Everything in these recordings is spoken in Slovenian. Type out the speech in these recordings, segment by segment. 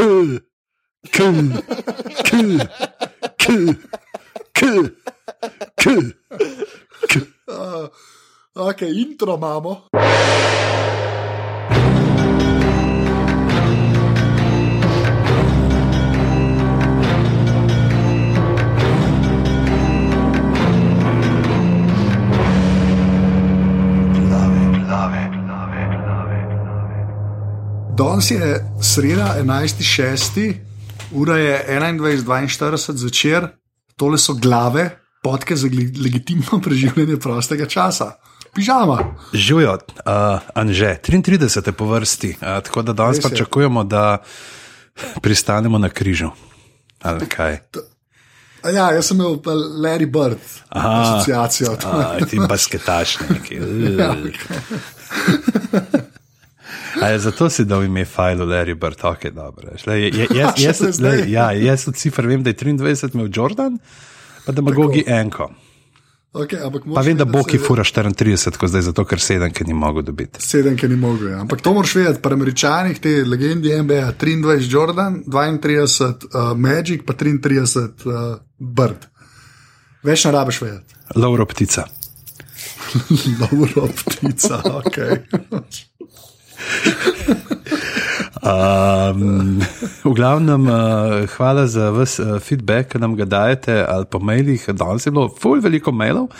k, k, k, k, k, k. Uh, ok, intro imamo. Danes je sreda 11.6., ura je 21.42 zvečer, tole so glave, podke za legitimno preživljanje prostega časa. Pižama. Živijo, uh, Anže, 33 je po vrsti, uh, tako da danes pričakujemo, da pristanemo na križu. Ali kaj? Ja, jaz sem imel pa Larry Bird asociacijo. Ti basketaš neki. Ja, A je zato si dal ime Fajlu, Larry Bird, ok, dobro. veš. Lej, je- je- Jaz, jaz, lej, ja, jaz od cifr vem, da je 23 imel Jordan, pa da ima Gogi enko. Okay, Pa vem, da Boki fura 34, ko zdaj zato, ker sedem, ki ni mogel dobiti. Sedem, ki ni mogel. Ja. Ampak to moraš vedeti, pri američanih, te legendi NBA, 23 Jordan, 32 uh, Magic, pa 33 uh, Bird. Več ne rabiš vedeti. Lauro ptica. Dobro, ptica, ok. Um, v glavnem, uh, hvala za vse uh, feedback, ki nam ga dajete ali po mailih. Danes je bilo ful veliko mailov,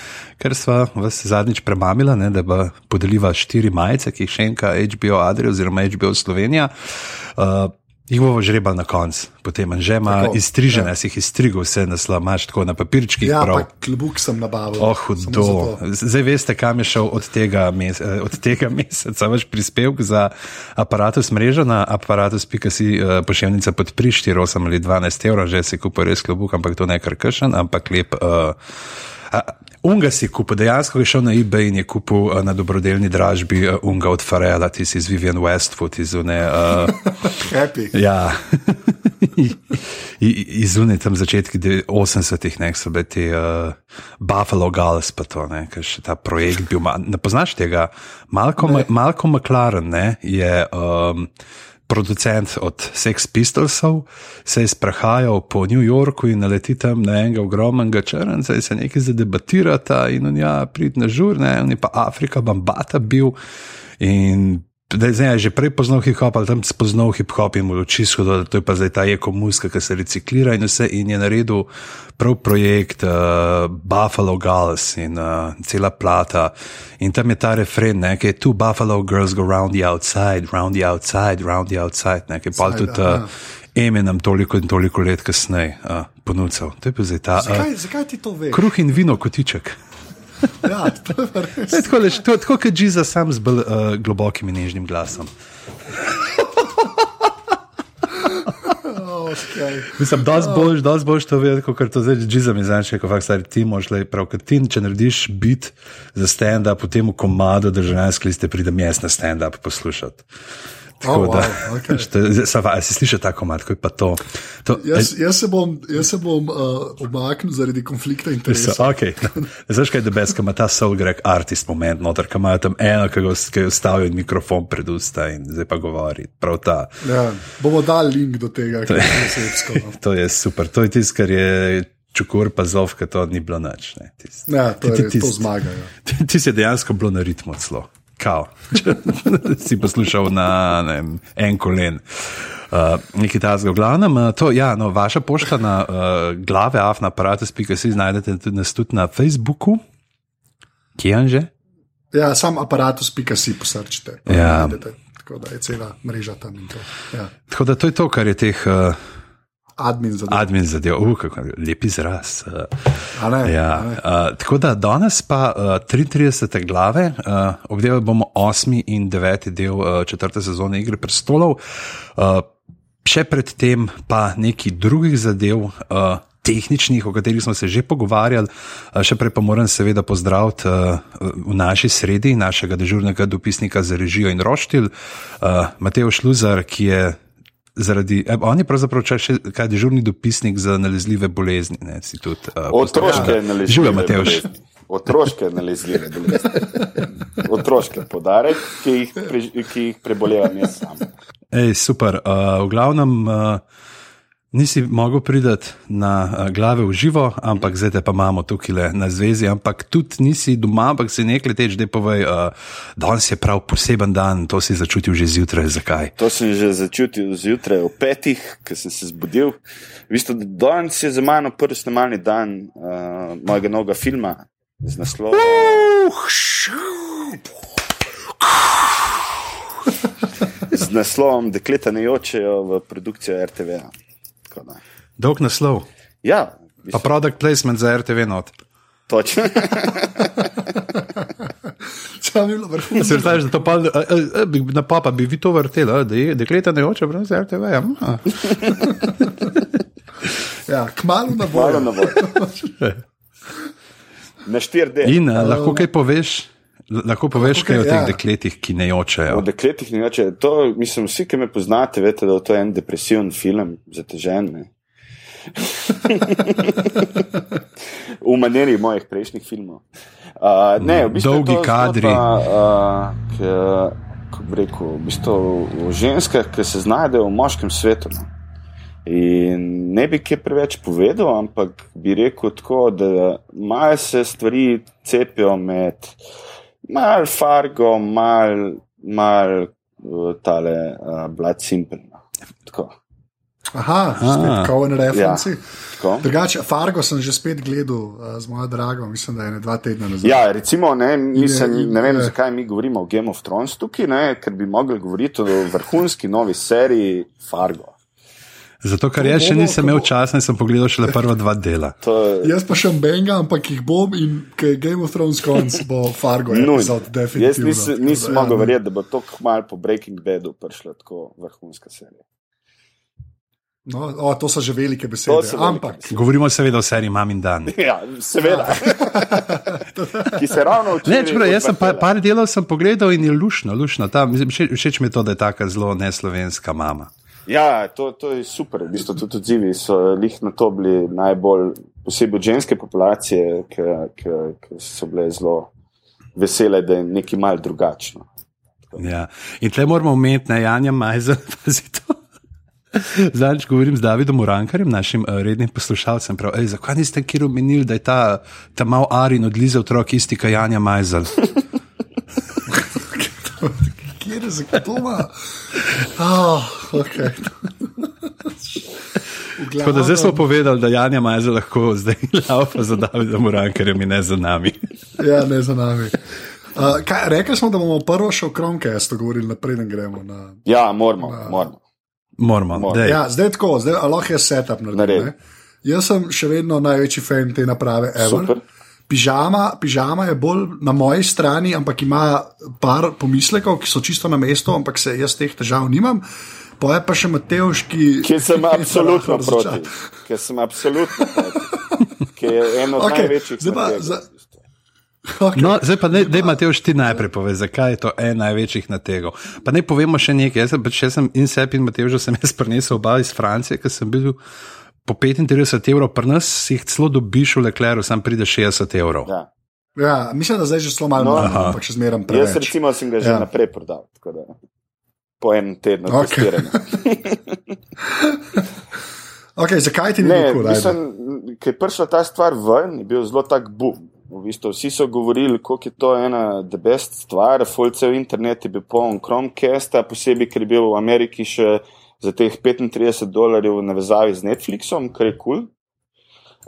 ker sva vas zadnjič premamila, ne, da bo podeliva štiri majice, ki jih še enka HBO Adria oziroma HBO Slovenija. Uh, Jih bomo žrebali na koncu, potem že ima Tako, iztrižene, ja. si jih iztrigel, vse naslamaš tako na papirčkih. Ja, prav. pa klobuk sem nabavil. Oh, hudo. Zdaj veste, kam je šel od tega, mes eh, od tega meseca vaš prispevek za aparatus mreža na aparatus.si uh, pošiljnica pod pri 4, 8 ali 12 evrov, že si kupil res klobuk, ampak to ne kar kršen, ampak lep. Uh, Unga si kupil, dejansko je šel na eBay in je kupil uh, na dobrodelni dražbi uh, Unga od Farela, ti si iz Vivian Westwood, iz une. Uh, Happy. Ja, izune tam začetki de- 80-ih, ne so bili ti uh, Buffalo Gulls, pa to, ne, ker še ta projekt bil. Ne poznaš tega? Malcolm, Malcolm McLaren ne, je. Um, Producent od Sex Pistolsov se je sprehajal po New Yorku in naleti tam na enega ogromnega črnca in se nekaj zadebatirata, in on ja, prid na žur, ne, on je pa Afrika, Bambata bil. In da je zdaj že prej poznal hip-hop, ali tam spoznal hip-hop in mu je očisko, da to je pa zdaj ta ekomuska, ki se reciklira in vse, in je naredil prav projekt uh, Buffalo Gulls in uh, cela plata. In tam je ta refren, ne, ki je tu Buffalo Girls go round the outside, round the outside, round the outside, ne, ki je pa tudi uh, Eminem toliko in toliko let kasneje uh, ponudil. To je pa zdaj ta. Uh, Zakaj, zakaj ti to veš? Kruh in vino kotiček. Ja, to je res. Ne, Tako, lež, to, tako kot Žiza sam z bolj uh, globokim in nežnim glasom. Okay. Mislim, da boš, da boš to vedel, kot to zdaj Žiza mi znači, ko fakt stari ti moš, le prav, kot ti, če narediš bit za stand-up, potem v komado državljanske liste pridem jaz na stand-up poslušati. Tako Oh, da, wow, okay. okay. Sava, si slišal ta komad, ko je pa to. to Jaz, jaz se bom, jaz se bom uh, omaknil zaradi konflikta So, interesov. okay. Znaš, kaj debes, ki ima ta soul greg artist moment, noter, ki imajo tam eno, ki ga vstavil mikrofon pred usta in zdaj pa govori. Prav ta. Ja, bomo dali link do tega, kar je srpsko. no. To je super, to je tisto, kar je čukur, pa zov, ki to ni bilo nič. ne, tisto. Ja, to, Ti- je, ti- res, to zmaga. Ja. Ti, ti si dejansko bilo na ritmu celo, kao. Če si poslušal na ne, en kolen. Uh, Nekaj tasga, v glavnem, uh, to, ja, no, vaša pošta na uh, glave, afna, aparatus.si najdete tudi, nas tudi na Facebooku. Kje je že? Ja, sam aparatus.si posrčite. Ja. najdete. Tako da je cela mreža tam to. Ja. Tako da to je to, kar je teh uh, Admin za admin zadev, uh, kako lep izraz. Uh, ne, Ja, ne. uh, tako da danes pa uh, 33. glave, uh, obdelali bomo 8. in 9. del uh, četrte sezone Igre prestolov, uh, še predtem pa nekaj drugih zadev. Uh, Tehničnih, o katerih smo se že pogovarjali, še prej pa moram seveda pozdraviti v naši sredi našega dežurnega dopisnika za režijo in roštilj, uh, Mateo Šluzar, ki je zaradi, eh, on je pravzaprav še kaj dežurni dopisnik za nalezljive bolezni. Ne, tudi, uh, Otroške Ja. nalezljive Živjo, bolezni. Otroške nalezljive bolezni. Otroške podarek, ki jih, pre, ki jih prebolevam jaz sam. Ej, super. Uh, v glavnem uh, nisi mogel priti na uh, glave v živo, ampak zdaj te pa imamo tukaj na zvezi. Ampak tudi nisi doma, ampak si nekaj teč, da povej, uh, danes je prav poseben dan, to si začutil že zjutraj. Zakaj? To sem že začutil zjutraj ob petih, ko sem se zbudil. V bistvu, danes je za mano prvi snemalni dan uh, mojega novega filma z naslovom. Z naslovom Dekleta ne jočejo v produkcijo RTV. Da. Dolg naslov. Ja, Pa product placement za RTV not. točno. Če bi bilo vrhunsko. Se vrtaš, da to pa, a, a, a, bi- na papa bi vi to vrteli, da je dekleta ne hoče brez RTV. Ja. Ja, kmalu na boju. na voljo. Na 4D. In a, lahko kaj poveš, lahko poveš Lahko kaj o teh ja. dekletih, ki ne jočejo. O dekletih ne reče, to, mislim, vsi, ki me poznate, veste, da je to en depresiven film, zatežen. Ne? v maniri mojih prejšnjih filmov. Uh, ne, v bistvu Dolgi kadri. Zgodba, uh, k, kako bi rekel, v bistvu o ženskah, ki se znajdejo v moškem svetu. No. In ne bi kaj preveč povedal, ampak bi rekel tako, da malo se stvari cepijo med mal Fargo, mal, mal uh, tale uh, Blood Simple. no. Tako. Aha, Ah. spet Cohen referenci. tako. Drugače, Fargo sem že spet gledal uh, z mojo drago, mislim, da je ne dva tedna nazaj. Ja, recimo, ne, mislim, Je- ne vem, je. zakaj mi govorimo o Game of Thrones tukaj, ne, ker bi mogli govoriti o vrhunski novi seriji Fargo. Zato, ker jaz še nisem imel časa in sem pogledal šele prva dva dela. To je Jaz pa še benga, ampak jih bom in ko je Game of Thrones konc, bo Fargo epizod, Jaz definitivno. nisem, Tako nisem da, ja, mogel ne. verjeti, da bo to kmalu po Breaking Badu prišla tako vrhunska serija. No, o, to so že velike besede. Velike Ampak, Govorimo seveda o seriji Mam in Dan. Ja, seveda. Ki se ravno uči. Ne, čeprav, jaz sem par, par delov sem pogledal in je lušno, lušno. Ta, mislim, všeč, mi je to, da je taka zelo neslovenska mama. Ja, to, to je super. V bistvu tudi odzivi so lih na to bili najbolj, posebej ženske populacije, ki so bile zelo vesele, da je nekaj mal drugačno. Ja. In tle moramo umeti na Janja Majza, pazi to. Zadnjič govorim z Davidom Urankarjem, našim uh, rednim poslušalcem. Prav, zakaj niste kjer omenili, da je ta, ta mal Arin odlize otrok isti, kot Janja Majzel? Kje je za to? Oh, okay. V Tako da zdaj smo povedali, da Janja Majzel lahko zdaj laupa za Davidom Urankarjem in ne za nami. Ja, ne za nami. Uh, kaj, rekli smo, da bomo prvo še o Chromecast govorili, naprej ne gremo. Na... Ja, moramo, moramo. Moramo. Moramo. dej. Ja, zdaj je tako, zdaj lahko je setup naredim. Jaz sem še vedno največji fan te naprave. ever. Super. Pižama, pižama je bolj na moji strani, ampak ima par pomislekov, ki so čisto na mestu, ampak se jaz teh težav nimam. Pa je pa še Mateuš, ki. Ki sem absolutno proti. Ki sem absolutno proti. Ki je eno od Okej, največjih. zdaj pa za- Okay. No, zdaj pa ne, da Mateoš ti najprej pove, zakaj je to en največjih nategov. Pa ne povemo še nekaj. Jaz sem, pač jaz sem in sebi in Mateožu sem jaz prinesel oba iz Francije, ker sem bil po 35 evrov, pri nas si jih celo dobiš v Lecleru, sam pride 60 evrov. Ja. Ja, mislim, da zdaj že zelo malo, No. ampak še zmeraj Jaz preveč. recimo sem ga že Ja. naprej prodal. tako Da, po enem tednu Okej. okay. testiranja. Okay, zakaj ti ni Ne, kul? mislim, ko je prišla ta stvar ven, je bil zelo tak boom. V bistvu, vsi so govorili, kako je to ena the best stvar, fulcev internet je bil poln Chromecasta, posebej, ker je bil v Ameriki še za teh 35 dolarjev v navezavi z Netflixom, kar je kul. Cool.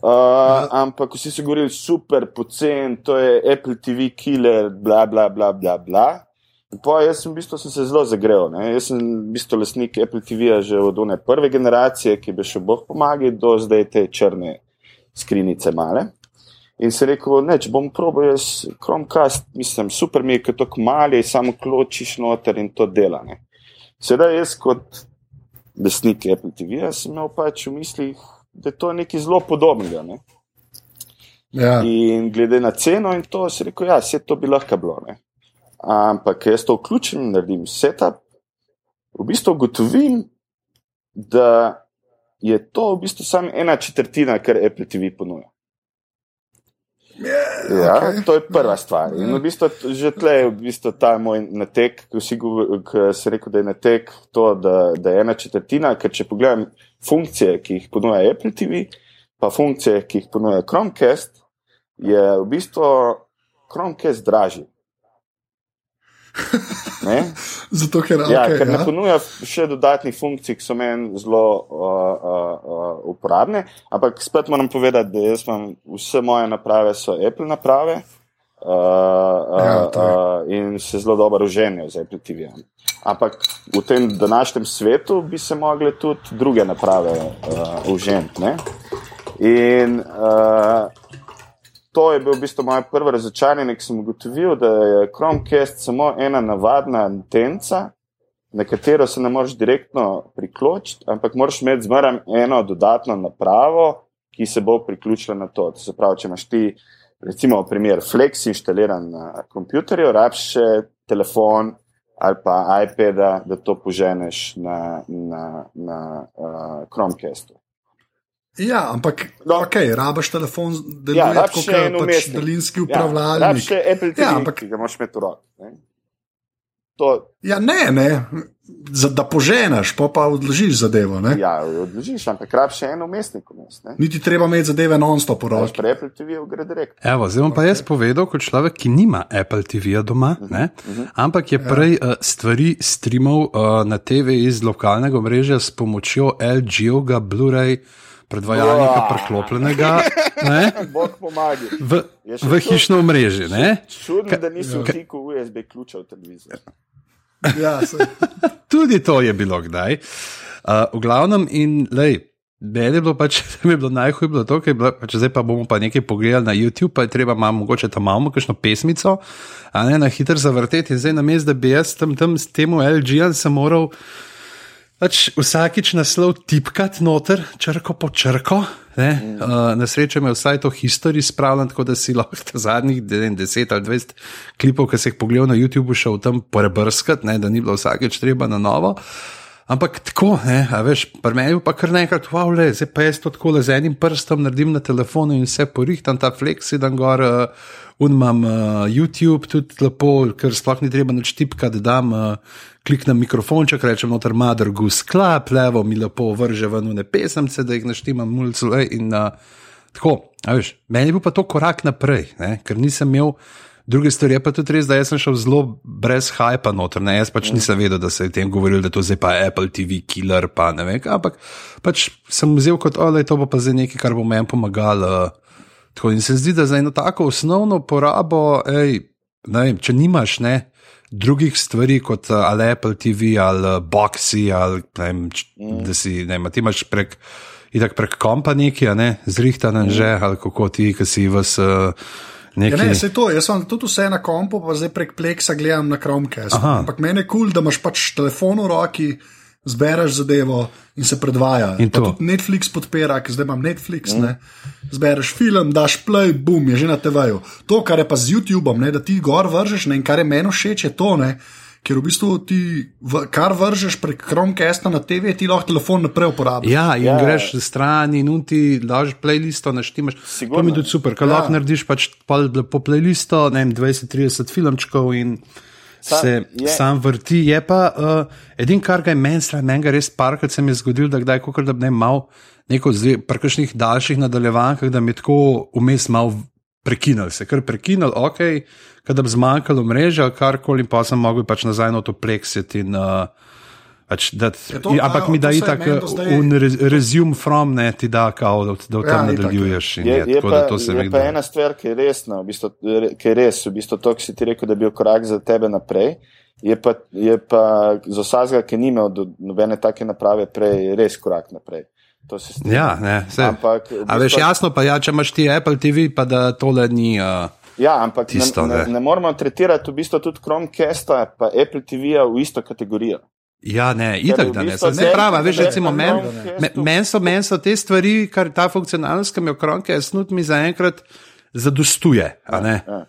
Uh, ampak vsi so govorili, super, pocen, to je Apple TV killer, bla bla bla bla. bla. In Pa jaz sem, v bistvu, sem se zelo zagrel. Ne? Jaz sem v bistvu lastnik Apple TV-ja že od one prve generacije, ki bi še Bog pomagal, do zdaj te črne skrinice male. In se rekel, ne, če bom probil jaz Chromecast, mislim, super mi je, ker to kmali, samo kločiš noter in to dela. Ne? Sedaj jaz kot lastnik Apple TV-ja sem imel pač v mislih, da je to nekaj zelo podobnega. Ne? Ja. In glede na ceno in to, si rekel, ja, vse to bi lahko bilo. Ne? Ampak jaz to vključim, naredim setup, v bistvu ugotovim, da je to v bistvu samo ena četrtina, kar Apple TV ponuja. Ja, okej. to je prva stvar. In v bistvu že tle je v bistvu ta moj natek, ko si rekel, da je natek to, da, da je ena četrtina, ker če pogledam funkcije, ki jih ponuja Apple TV, pa funkcije, ki jih ponuja Chromecast, je v bistvu Chromecast dražji. Ne? Zato, ker, Ja, okay, ker ne ja. ponuja še dodatnih funkcij, ki so meni zelo uh, uh, uporabne. Ampak spet moram povedati, da jaz imam vse moje naprave, so Apple naprave. Uh, uh, Ja, uh, in se zelo dobro uženijo z Apple TV. -jem. Ampak v tem današnjem svetu bi se mogle tudi druge naprave uh, uženti. ne. In uh, to je bil v bistvu moj prvi razočaranje, ki sem ugotovil, da je Chromecast samo ena navadna antenca, na katero se ne moreš direktno priključiti, ampak moraš imeti zmeraj eno dodatno napravo, ki se bo priključila na to. To se pravi, če imaš ti, recimo, primer Flex inštaliran na kompjuterju, rabiš še telefon ali pa iPad, da to poženeš na, na, na uh, Chromecastu. Ja, ampak No. okay, rabaš telefon, deluje Ja, ja, rabiš tako kot pač daljinski Ja, upravljalnik. rabiš še Apple TV, Ja, ja, ampak- ki ga v roki. ne. To, Ja, ne, ne, za, da poženeš, pa pa odložiš zadevo. Ne? ja, odložiš, ampak rabiš še en umestnik vmes. ne. Niti treba imeti zadeve non-stop v roki. pri Apple TV gre direkt. Evo, zdaj bom pa jaz povedal, kot človek, ki nima Apple TV-ja doma, ne, ampak je prej uh, stvari streamal uh, na TV iz lokalnega mreža s pomočjo LG-ovega Blu-ray predvajalnika Uah. priklopljenega ne, Bog pomaga. v, Je v to- hišno mreže. Ne. Čudno, da nisi vtikal USB ključa v televizijo. Ja, Tudi to je bilo kdaj. Uh, v glavnem, in lej, meni je bilo pač, mi je bilo najhuje bilo to, ker je bilo, pač zdaj pa bomo pa nekaj pogledali na YouTube, pa je treba malo mogoče tam malo kakšno pesmico, a ne na hitro zavrteti. In zdaj na mestu, da bi jaz tam, tam s tem LG-jem se moral. Pač vsakič naslov tipkati noter, črko po črko. Mm. Uh, na srečo me vsaj to historijo spravljeno, tako da si lahko zadnjih ne vem, 10 ali 20 klipov, ki si jih pogledal na YouTubu, šel tam prebrskati, ne, da ni bilo vsakeč treba na novo. Ampak tako, ne, a veš, pri meni pa kar naenkrat, wow, le, zdaj pa jaz to tako le z enim prstom naredim na telefonu in vse porihtam, ta flex, dan gor, uh, unmam uh, YouTube, tudi lepo, ker sploh ni treba nič tipka, da dam. Uh, Kliknem mikrofonček, rečem, noter mader gus klap, levo mi lepo vrže ven ne pesemce, da jih naštimam mulcule in uh, tako. a Veš, meni je bil pa to korak naprej, ne? ker nisem imel druge stvari. Je pa tudi res, da sem šel zelo brez hajpa noter. Ne? Jaz pač nisem vedel, da se je o tem govoril, da to zdaj pa je Apple TV killer, pa ne vem. Ampak pač sem vzel kot, da je to pa zdaj nekaj, kar bo meni pomagalo. Tako in se zdi, da za eno tako osnovno porabo, ej, ne vem, če nimaš ne. Drugih stvari kot uh, ali Apple TV ali uh, Boxy, ali vem, mm. da si ne ti imaš prek, itak prek kompa neki, a ne, zrihtan mm. že, ali kako ti, ki si vas uh, neki. ja, ne, se to, jaz sem tudi vse na kompu, pa zdaj prek Plexa gledam na Chromecast. Aha. Ampak meni je kul, cool, da imaš pač telefon v roki, zbereš zadevo in se predvaja. In Pa to. Netflix podpira, ker zdaj imam Netflix. Mm. Zbereš film, daš play, boom, je že na TV-ju. To, kar je pa z YouTubeom, ne, da ti gor vržeš ne, in kar je meni všeč, je to. Ne, Ker v bistvu ti, v, kar vržeš prek Chromecasta na TV, ti lahko telefon naprej uporabiš. Ja, in Ja. ja. greš stran in unti, daš playlisto, naštimaš. To mi je tudi super, ker Ja. lahko narediš pač pol lepo playlisto, ne vem, 20-30 filmčkov in Sam- se je- sam vrti. Je pa uh, edin, kar ga je meni strah, meni res parkrat se mi je zgodil, da kdaj, kot da bi ne imel neko zdaj, pri kakšnih daljših nadaljevankah, da mi tako vmes mal prekinil, se kar prekinil, ok, kada bi zmanjkalo mreže ali karkoli, pa sem mogel pač nazaj na to pleksiti in. Uh, Pač, da, Ja, to- ampak mi da je itak un re- resume from, ne ti da, kao, da, da v tem Ja, ja, nadaljuješ. in Je, Je, je, pa, da to se mi je pa zdi. ena stvar, ki je resna, v bistvu, ki je res, v bistvu to, ki si ti rekel, da bi bil korak za tebe naprej. Je pa, je pa za vsakega, ki ni imel do, nobene take naprave prej, res korak naprej. To se strinjam. Ja, ne, se. Ampak, v A veš, bistvu- jasno pa je, ja, če imaš ti Apple TV, pa da tole ni. Uh, Ja, ampak Tisto, ne, ne, ne. ne moramo tretirati v bistvu tudi Chromecasta in Apple TV-ja v isto kategorijo. Ja, ne, itak da ne. ne- pravi, veš, ne- recimo ne- meni ne- me, men so, men so te stvari, kar ta funkcionalnost, ki mi jo kronke, snut mi zaenkrat zadostuje. a ne. Ja.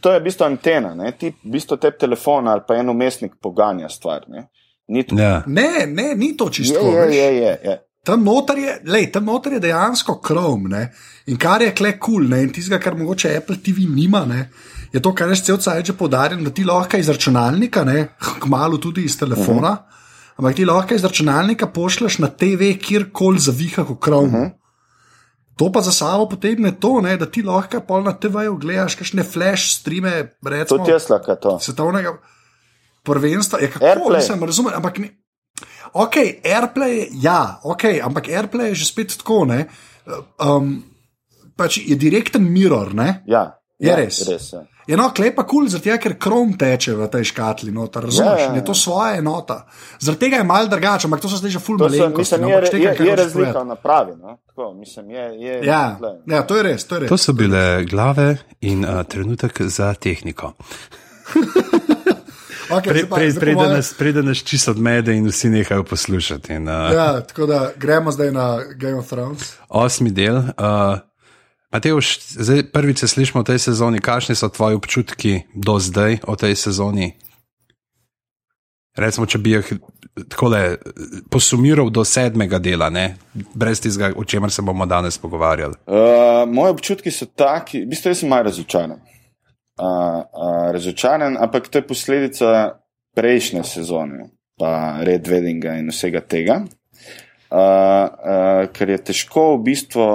To je v bistvu antena, ne? ti v bistvu te telefon ali pa en umestnik poganja stvar. Ne, Ni to- Ja. Ne, ne, ni to je, čisto. je, veš. je, je, je. Tam noter je, lej, tam noter je dejansko krom, ne? in kar je kle kul, cool, in tistega, kar mogoče Apple TV nima, ne? Je to, kar je cel cel cel podarjen, da ti lahko iz računalnika, kmalo tudi iz telefona, uh -huh. ampak ti lahko iz računalnika pošleš na TV, kjerkoli zaviha v krom. Uh -huh. To pa za sabo potegne to, ne, da ti lahko pol na TV-ju gledaš, kakšne flash streame, recimo. To je slaka to. Svetovnega prvenstva, je kako, nisem razumel, ampak ni. Ok, AirPlay, ja, ok, ampak AirPlay je že spet tako, ne. Um, pač je direkten mirror, ne? Ja, je ja, res. res ja. Je no, klepa kul, cool, zato ker krom teče v tej škatli, no, razumeš? Ja, ja, ja. Je to svoja enota. Zaradi tega je mal drugače, ampak to so zdaj že full malenkosti. Mislim, no, je, tega, je, je razlika na pravi, no? Tako, mislim, je, je, ja, ja, to je res, to je res. To so bile glave in uh, trenutek za tehniko. Okay, Preden nas čisto odmede in vsi nehajo poslušati. In, uh, ja, tako da gremo zdaj na Game of Thrones. Osmi del. Uh, Mateoš, zdaj prvič se slišimo v tej sezoni. Kakšni so tvoji občutki do zdaj o tej sezoni? Recimo, če bi jih takole posumiral do sedmega dela, ne? brez tistega, o čemer se bomo danes pogovarjali. Uh, moji občutki so taki, v bistvu sem malo razočaran razočaran, ampak to je posledica prejšnje sezone, pa Red Weddinga in vsega tega, uh, uh, ker je težko v bistvu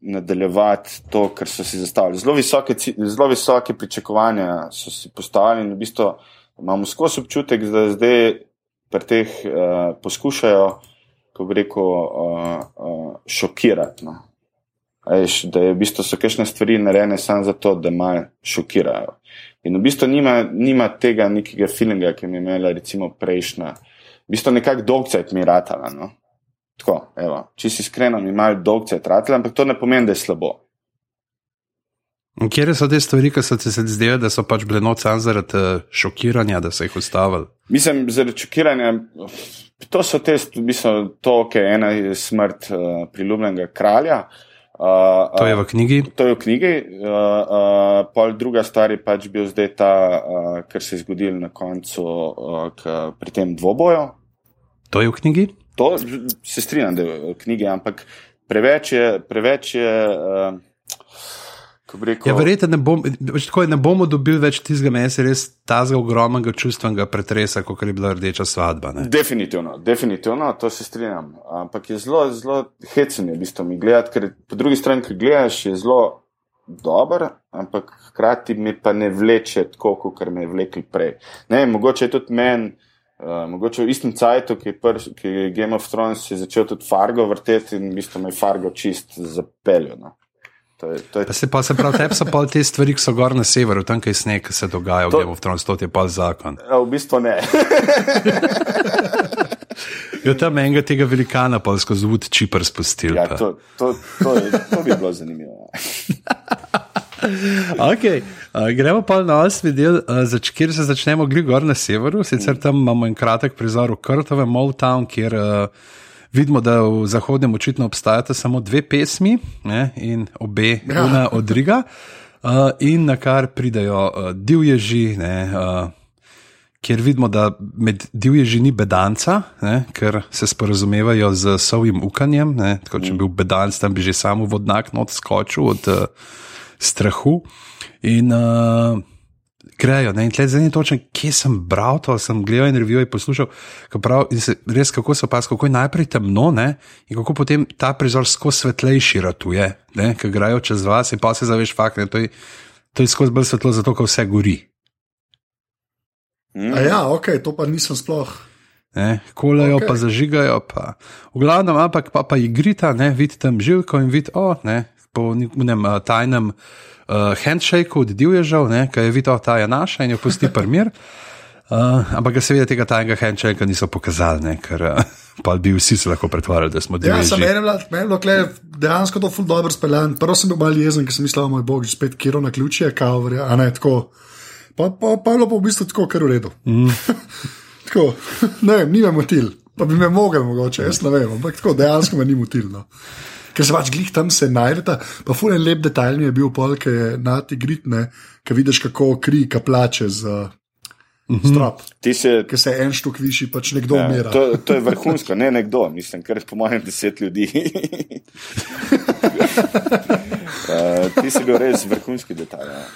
nadaljevati to, kar so si zastavili. Zelo visoke, zelo visoke pričakovanja so si postavili in v bistvu imamo skozi občutek, da zdaj pri teh uh, poskušajo, ko bi rekel, uh, uh, šokirati. No. Eš, da je v bistvu so kakšne stvari narejene samo zato, da malo šokirajo. In v bistvu nima, nima tega nekega feelinga, ki je imela recimo prejšnja. V bistvu nekako dolgcajt mi ratala. No? Tako, evo, če si iskreno, mi malo dolgcajt ratala, ampak to ne pomeni, da je slabo. Kje so te stvari, ki so ti se zdeli, da so pač bile noč zaradi eh, šokiranja, da so jih ustavili? Mislim, zaradi šokiranja. To so te, v bistvu, to, ki je ena smrt uh, priljubljenega kralja. Uh, to je v knjigi. To je v knjigi. Uh, uh, druga stvar je pač bil zdaj ta, uh, kar se je zgodil na koncu uh, k, pri tem dvoboju. To je v knjigi? To se strinjam, da je v knjigi, ampak preveč je. Preveč je uh, Rekel, ja, verjetno ne, bom, ne bomo dobili več tistega mesa, res tazga ogromnega čustvenega pretresa, kot je bila rdeča svadba. Ne? Definitivno, definitivno, to se strinjam. Ampak je zelo, zelo hecen, v bistvu mi gledati, ker po drugi strani, ki gledaš, je zelo dober, ampak hkrati mi pa ne vleče tako, kot me je vlekel prej. Ne, mogoče je tudi meni. Uh, mogoče v istem cajtu, ki, ki je Game of Thrones, je začel tudi Fargo vrteti in v bistvu me je Fargo čist zapeljal. No. To je, to je... Pa se pa se pravi, tebi so pa te stvari, ki so gor na severu, tam kaj sneg se dogaja, to... v Game of Thrones, to je pa zakon. Ja, v bistvu ne. Jo, tam enega tega velikana pa skozi vod čipr spustil. Ja, to, to, to, je, to bi bilo zanimivo. okay. Uh, gremo pa na osmi del, uh, zač, kjer se začnemo gor na severu. Sicer tam imamo en kratek prizor v Krtovem, Motown, kjer uh, vidimo, da v zahodnem očitno obstajata samo dve pesmi ne, in obe, ja. ena od druga, uh, in na kar pridajo uh, divježi. Ne, uh, Ker vidimo, da med divježi ni bedanca, ne, ker se sporazumevajo z sovim ukanjem. Ne, tako, če bi bil bedanc, tam bi že samo vodnak not skočil od uh, strahu. In uh, grejo. Ne? In tle zdaj ni točno, kje sem bral to, sem gledal intervjuje in poslušal, prav, in se, res kako so pas, kako je najprej temno ne? in kako potem ta prizor skozi svetlejši ratuje, ker grejo čez vas in pa se zaveš, fakt, to je, to je skozi bolj svetlo, zato ker vse gori. Mm. Ja, ok, to pa nisem sploh. Kolejo okay. pa zažigajo, pa. v glavnem, ampak pa, pa igrita, vidite tam živko in vidite, oh, po nekem tajnem uh, handshake od divježev, ki je videl, da je naša in jo pusti primir. Uh, ampak ga seveda tega tajnega handshake niso pokazali, ne, ker uh, pa bi vsi se lahko pretvarjali, da smo divji. Ja, sem meni bilo, da je dejansko to ful dobro speljan. Prvo sem bil malo jezen, ker sem mislil, moj bog, že spet kiro na ključje, kao, a ne tako. Pa, pa, pa je bilo pa v bistvu tako, kar v redu. Mm. tako, ne vem, ni me motil, pa bi me mogel mogoče, jaz ne vem, ampak tako dejansko me ni motil. Ker se pač glih tam se najdete. Pa fulen lep detajl mi je bil pol, ki je na ti gritne, ki vidiš, kako kri, ki plače z. Strop. Ti si, Ker se en štuk višji, pač nekdo ja, umira. to, to je vrhunsko, ne nekdo, mislim, ker po mojem deset ljudi. uh, ti si bil res vrhunski detajl. Ja.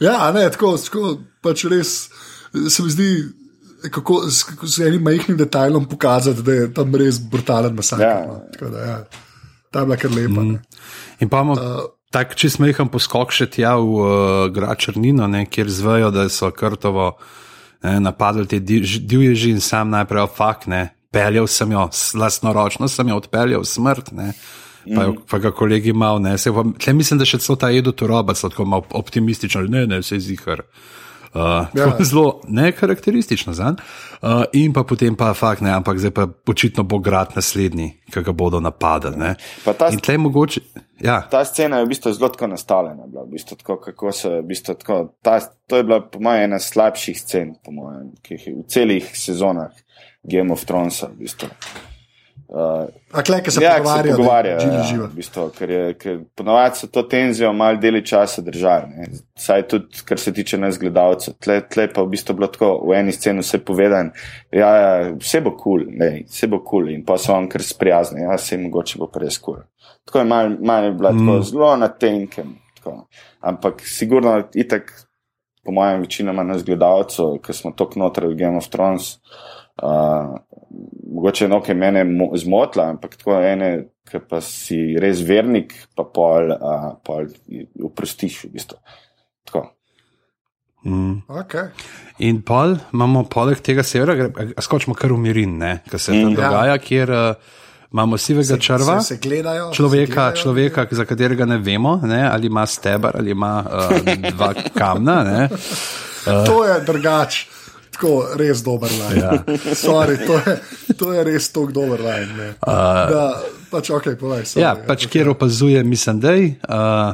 Ja, ne, tako, tako pač res se mi zdi, kako s, z enim majhnim detajlom pokazati, da je tam res brutalen masaker. Ja. no. Tako da, ja. Ta je bila kar lepa. Mm. In pa imamo uh, tak čist mehan poskok še tja v uh, grad Črnino, ne, kjer zvejo, da so krtovo ne, napadli te div- divje že in sam najprej ofak, ne, peljal sem jo, lastnoročno sem jo odpeljal smrt. Ne. Pa, jo, pa ga kolegi mal, ne, se, pa, mislim, da še celo ta Edo Turoba, tako malo optimistični, ne, ne, vse zihar. Uh, Ja. ja. Zelo nekarakteristično za njega. Uh, in pa potem pa fakt, ne, ampak zdaj pa očitno bo grad naslednji, ki ga bodo napadali. ne. Pa ta- In tle mogoče. Ja, Ta scena je v bistvu zelo tako nastavljena. Bila, v bistvu tako, kako se, v bistvu tako, ta, to je bila, po mojem, ena slabših scen, po mojem, ki jih je v celih sezonah Game of Thronesa. V bistvu. Uh, A klej, ki se ja, pogovarjajo, da je Ja, živa. v bistvu, ker je, ker ponovadi so to tenzijo malo deli časa držali. ne. Saj tudi, kar se tiče nas gledalcev. Tle, tle pa v bistvu bilo tako, v eni sceni vse povedan, ja, ja, vse bo kul, cool, vse bo kul cool. in pa so on kar sprijazni, ja, se mogoče bo pa res kul. Cool. Tako je malo mal je bila mm. tako zelo na tenkem. Tako. Ampak sigurno itak, po mojem, večinoma nas gledalcev, ki smo tako notri v Game of Thrones. Uh, mogoče je nekaj mene mo- zmotila, ampak tako ene, ki pa si res vernik, pa pol, uh, pol uprostiš v bistvu. Tako. mm. Okay. In pol imamo poleg tega severa, a skočimo kar v Mirin, ki se tam Mm. dogaja, kjer uh, imamo sivega črva. Se, se gledajo, Človeka, se gledajo. človeka, za katerega ne vemo, ne, ali ima stebr ali ima uh, dva kamna. Ne. To je drugač. Tako res dober line. Ja. Sorry, to, je, to je res tako dober line. ne. Da, pač ok, povej. Sorry, Ja, pač kjer opazuje, je. Uh,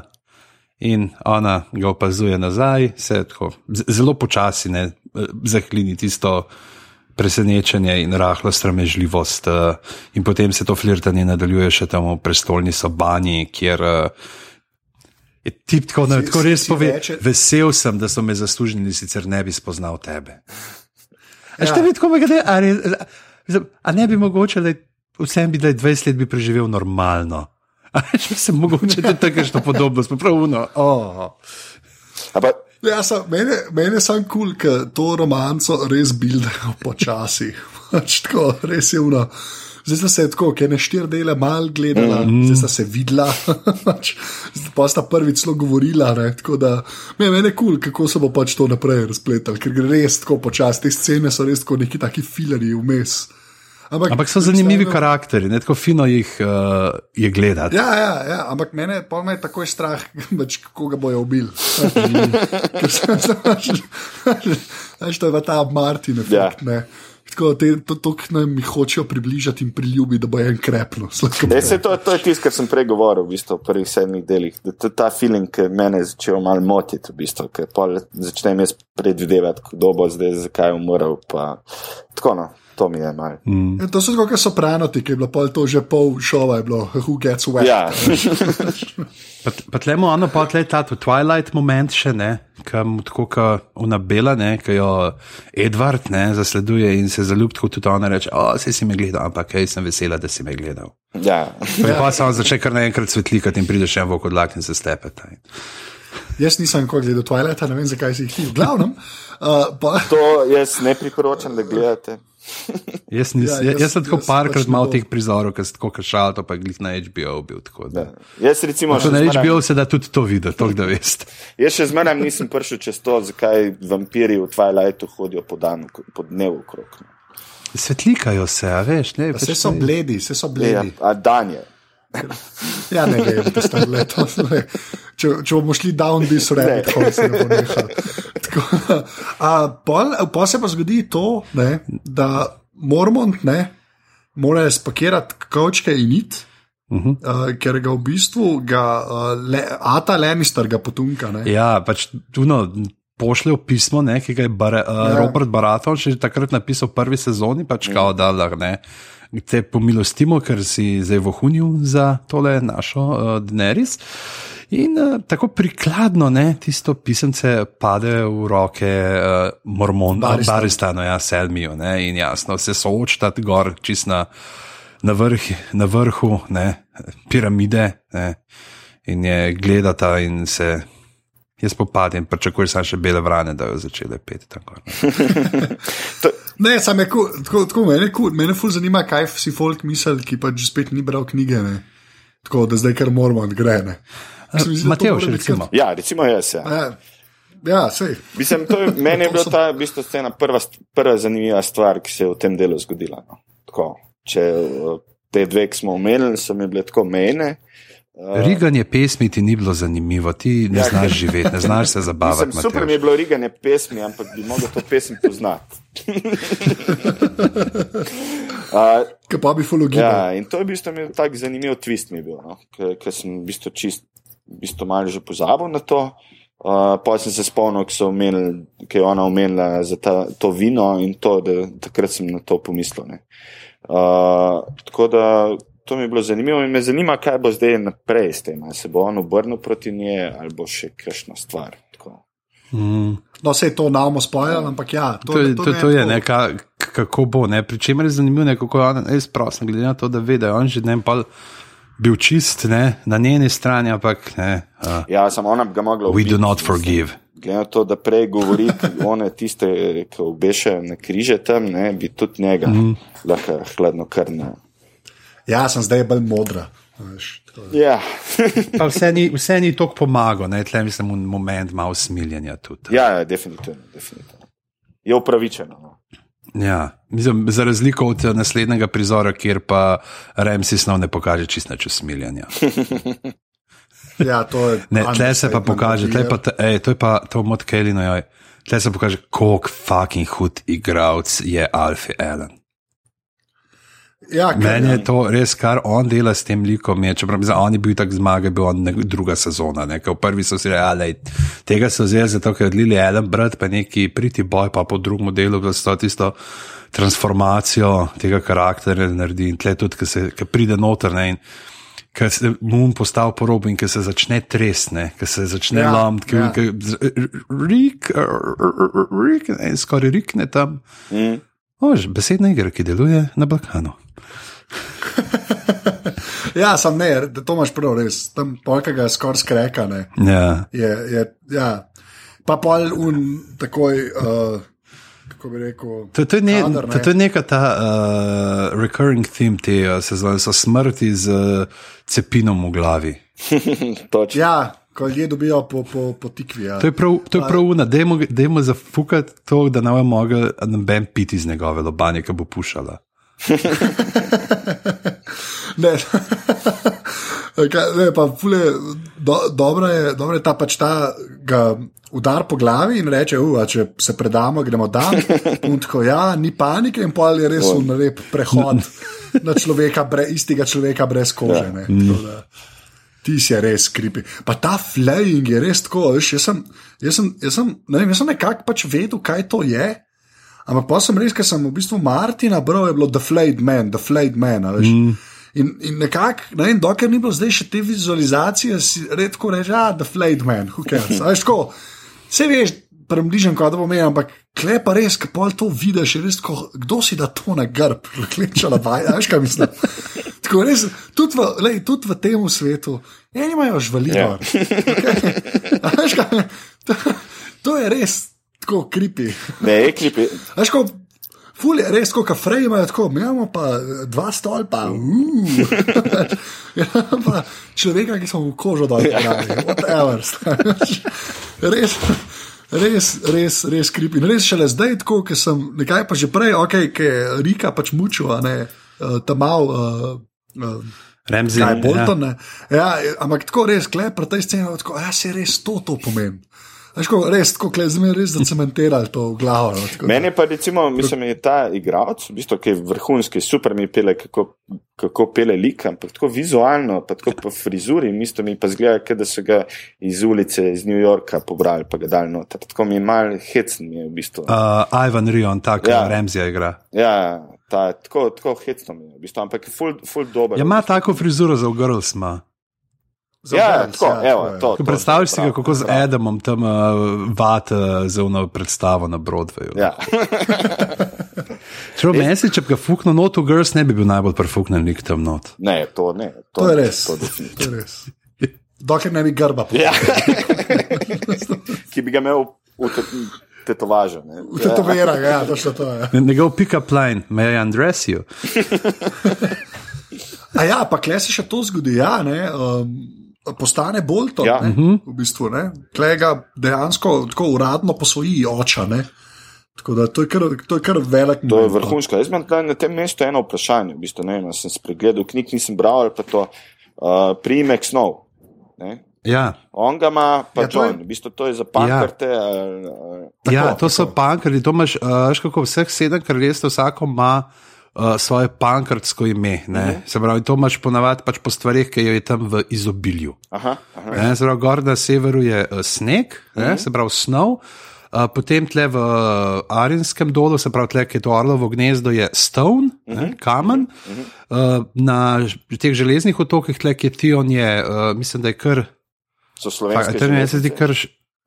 in ona ga opazuje nazaj, se tako zelo počasi ne zaklini tisto presenečenje in rahlo sramežljivost. Uh, in potem se to flirtanje nadaljuje še tam v prestolni sobani, kjer. Uh, Je tip tako, ne, Si- tako res pove, reče- vesel sem, da so me zaslužili, sicer ne bi spoznal tebe. Ja. ja. te tako me gre, a, res- a, a ne bi mogoče, da vsem bi da 20 let bi preživel normalno. A če sem mogoče tudi tako nešto podobno, smo pravno. Oh. Ampak Ja, sem, mene, mene je samo kul, cool, ker to romanco res bildajo počasi. Pač tako, res je uno. Zdaj sta se tako, ker ne štiri dele mal gledala, mm zdaj sta se videla, pač, pa sta prvič celo govorila. Ne, tako da, me, je kul, cool, kako se bo pač to naprej razpletalo, ker gre res tako počasi. Te scene so res tako neki taki filerji vmes. Ampak so zanimivi karakteri, ne tako fino jih uh, je gledati. Ja, ja, ja, ampak mene pa me je takoj strah, pač, kako ga bojo ubili. Ker sem znaš, to je ta Martin efekt. Ja. Ja. Tako, te, to, to, ki nam jih hočejo približati in priljubiti, da bo en krepno. Saj to, to je tisto, kar sem prej govoril v, bistvu, v prvih sedmih delih. Da, to je ta feeling, ki mene je začel malo motiti, v bistvu, ker začnem jaz predvidevati, kdo bo zdaj, zakaj je umrl. Pa, tako no, to mi je malo. Mm. To so kot sopranoti, ki je bilo pol to že pol šova, je bilo Who Gets Wet. Ja, Pa, tlemo ono, pa tle ta Twilight moment še ne, kam tako kot ona bela, ne, ki jo Edward ne, zasleduje in se zaljubi, tako tudi ona reče, o, se si me gledal, ampak hej, sem vesela, da si me gledal. ja. Pa, ja. pa se on začne kar naenkrat svetlikati in pride še en vok odlak in se stepeta. Jaz nisem nikoli gledal Twilighta, ne vem zakaj si jih ti. V glavnem, uh, pa, To jaz ne priporočam, da gledate. Jaz, nis, Ja, ja, jaz- jaz, sem tako parkrat pač malo bom. teh prizorov, ki so tako kašal, to pa je glih na HBO bil. Tako, da. Ja. Jaz recimo na zmeraj- HBO se da tudi to videti, to da veste. Jaz še zmeraj nisem prišel čez to, zakaj vampiri v Twilightu hodijo po, dan, po dnevu okrog. no. Svetlikajo se, a veš, ne. vse so bledi, vse so Ja, bledi. a dan je. Ja, ne vem, da ste bili to. Če, če bomo šli down this rabbit hole, se ne bo nehal. Tako, a, pol, pol se pa zgodi to, ne, da Mormont ne, mora spakirati kavčke in it, uh -huh. uh, ker ga v bistvu ga, uh, le, Ata Lannister ga potunka. Ne. Ja, pač tuno. Pošljejo pismo, ne, ki ga je bar, uh, Ja. ja. Robert Baraton še takrat napisal v prvi sezoni, pač kao, da lahko ne. Te pomilostimo, ker si zdaj vohunil za tole našo uh, Daenerys. In uh, tako prikladno, ne, tisto pisemce pade v roke uh, mormon, Baristanu. baristano, ja, Selmijo, ne, in jasno, se soočta gor, čist na, na, vrh, na vrhu ne, piramide, ne, in je gledata in se. Jaz popadim, pričakujem samo še bele vrane, da jo začele peti ne. To, Ne, sam je cool, tako, tako mene, cool, mene ful zanima, kaj si folk misli, ki pa že spet ni bral knjige. Ne? Tako da zdaj kar moramo odgrene. Matevž, recimo. ja, recimo jaz. Ja. Ja, ja sej. Mislim, to je, meni je bila ta v bistvu, scena prva, prva zanimiva stvar, ki se je v tem delu zgodila. No. Tako, če eh, te dve, ki smo omenili, so mi bile tako mejne. Riganje pesmi ti ni bilo zanimivo, ti ne Ja, znaš živeti, ne znaš se zabavati. Mislim, super mi je bilo riganje pesmi, ampak bi mogel to pesem poznati. uh, Kaj pa bi ugibal. ja, in to je v bistvu imel tak zanimiv twist, mi je bil, no? ker sem v bistvu čist, v bistvu malo že pozabil na to. Uh, pa sem se spomnil, ki je ona omenila za ta, to vino in to, da takrat sem na to pomislil. ne. Uh, tako da to mi je bilo zanimivo in me zanima, kaj bo zdaj naprej s tem. Ali se bo on obrnil proti njej ali bo še kakšna stvar. Tako. Mm. No, vse to namo spojal, ampak ja, to, To, je, to, to je, tako- ne, ka, k- kako bo. Ne. Pričemer je zanimivo, ne, kako je on, jaz prosim, glede na to, da ve, da je on že ne pol bil čist ne, na njeni strani, ampak ne. Uh, Ja, samo ona bi ga mogla we do ubiti, not forgive. Glede na to, da prej govori, one tiste, ki obešajo na križe tam, ne, bi tudi njega mm. lahko hladno krne. Ja, sem zdaj bolj modra. veš, da. Ja. Vse ni, vse ni toliko pomagal, ne, tle mislim, un moment malo smiljenja tudi. ja, ja, definitivno, definitivno. Je upravičeno. No. Ja, mislim, za razliko od naslednjega prizora, kjer pa Remsi snov ne pokaže čist nič usmiljanja. Ja, to je. Ne, tle se pa pokaže, tle je- pa, t- ej, to je pa to mod Kelino, joj. Tle se pokaže, koliko fucking hud igralec je Alfie Allen. Ja, Meni je to res, kar on dela s tem likom. Je, čeprav mislim, on je bil tak zmage, bil on nek, druga sezona. Ne, ker v prvi so si rekli, tega so vzeli zato, ker je odlili Ellen brat, pa neki priti boj, pa po drugem delu, da so tisto transformacijo tega karakterja naredi in tle tudi, ki se- ki pride noter. Ne, in, Ker se mu postavi po robu in ki se začne tresne, ki se začne Ja, ja, lomiti, ja. ki rik, rik, ne, skoraj rikne tam. Mm. Ož, besedna igra, ki deluje na Balkanu. Ja, sem ne, da to imaš prav, res. Tam polkega skoraj skrekane. Ja. Je, je, ja. Pa pol un takoj, uh, kako bi rekel. To, to, je ne, kader, to, to je neka ta uh, recurring theme te uh, sezone, so smrti z uh, cepinom v glavi. Točno. Ja, ko ljudje dobijo po, po, po tikvi. Ja. To je prav, to je prav una, dajmo, dajmo zafukati to, da ne bo mogel noben piti iz njegove lobanje, ki bo pušala. Ne, Kaj, ne, pa fule, do, dobro, je, dobro je ta pač ta ga udar po glavi in reče, uh, če se predamo, gremo dan. In tako, ja, ni panike in pol je res un lep prehod na človeka, bre, istega človeka brez kože. Ne, tako da, Ti si res skripi. Pa ta flying je res tako, veš, jaz sem, jaz sem, jaz sem, ne vem, jaz sem nekako pač vedel, kaj to je. Ampak pa sem res, ker sem v bistvu Martina bral, je bilo The Flayed Man, The Flayed Man. Veš, mm. In, in nekako, ne vem, dokler ni bilo zdaj še te vizualizacije, si redko reče, ah, The Flayed Man, who cares. A Veš, tako, vse veš, prebližen, da bo imel, ampak kle pa res, ki pol to vidiš, res tako, kdo si da to na grb, kleča na baj, a veš, kaj mislim. Tako res, tudi v, lej, tudi v tem svetu, eni imajo žvalijo. Ja. Okay? Veš, kaj, to, to je res tako kripi. Ne, eklipi. Veš, ko ful je res, kot kafrej imajo tako, mi imamo pa eh, dva stolpa, uh. ja, pa človeka, ki smo v kožo dol, whatever. veš. res. Res, res, res kripi. In res šele zdaj, tako, ker sem nekaj pa že prej, ok, ki je Rika pač mučil, a ne uh, tam mal. Uh, Remzi, Kaj je Bolton? Ja. Ja, ampak tako res, klep, pri tej sceni, tako, ja, se res to, to pomeni. Veš, ko, res, tako, mi je res zacementirali to v glavo. No, tako, Meni pa recimo, mislim, je ta igralec, v bistvu, ki je vrhunski, super mi pele, kako, kako pele lik, ampak tako vizualno, pa tako po frizuri, isto mi pa zgleda, kot da so ga iz ulice iz New Yorka pobrali, pa ga dali noter. Tako mi je mal hecen, mi je v bistvu. Uh, Ivan Rion, tako Ja. ja. Remzija igra. Ja, ta, tako, tako hecno mi je, v bistvu, ampak je full, full dober. Ja, ima tako frizuro za girls, ima. Za Ja, Vans, tako, evo, je. to. Predstavljaj si ga, prav, kako z. Adamom tam uh, vata za uno predstavo na Broadwayu. Ja. Če meni se, če bi ga fuknil not v Girls, ne bi bil najbolj prefuknen lik tam not. Ne, to ne. To, To je res. To. To je res. Dokler ne bi grba Ja. Ki bi ga imel v te, tetovažu. ne. V tetovirah, ja, to je. Njegov pick-up line, may I undress you? A ja, pa kle se še to zgodi, ja, ne, um, postane bolj to. Ja. Ne, v bistvu, ne. Kle ga dejansko tako uradno posvoji oča. Ne. Tako da to je kar, to je kar velik To je no. vrhunsko. Jaz imam na- tem mestu eno vprašanje. V bistvu, ne, vem, sem spregledal knjig, nisem bral ali pa to uh, priimek snov. Ne? Ja, On ga ima, pa Ja, to je- John. V bistvu to je za pankarte. ali, ali- Tako, ja to so tako. pankrti. To imaš, uh, veš, kako vseh sedem kraljestev, vsako ima uh, svoje pankrtsko ime. Uh -huh. Se pravi, to imaš ponavadi pač po stvarih, ki je tam v izobilju. Aha, aha. Ne, se pravi, gor na severu je uh, sneg, ne, se pravi snov. Uh, potem tle v uh, Arinskem dolu, se pravi, tle, ki je to orlovo gnezdo, je stone, ne, kamen. Uh, na ž- teh železnih otokih, tle, ki je Tion, je, uh, mislim, da je kar. So slovenske. to mi se zdi kar.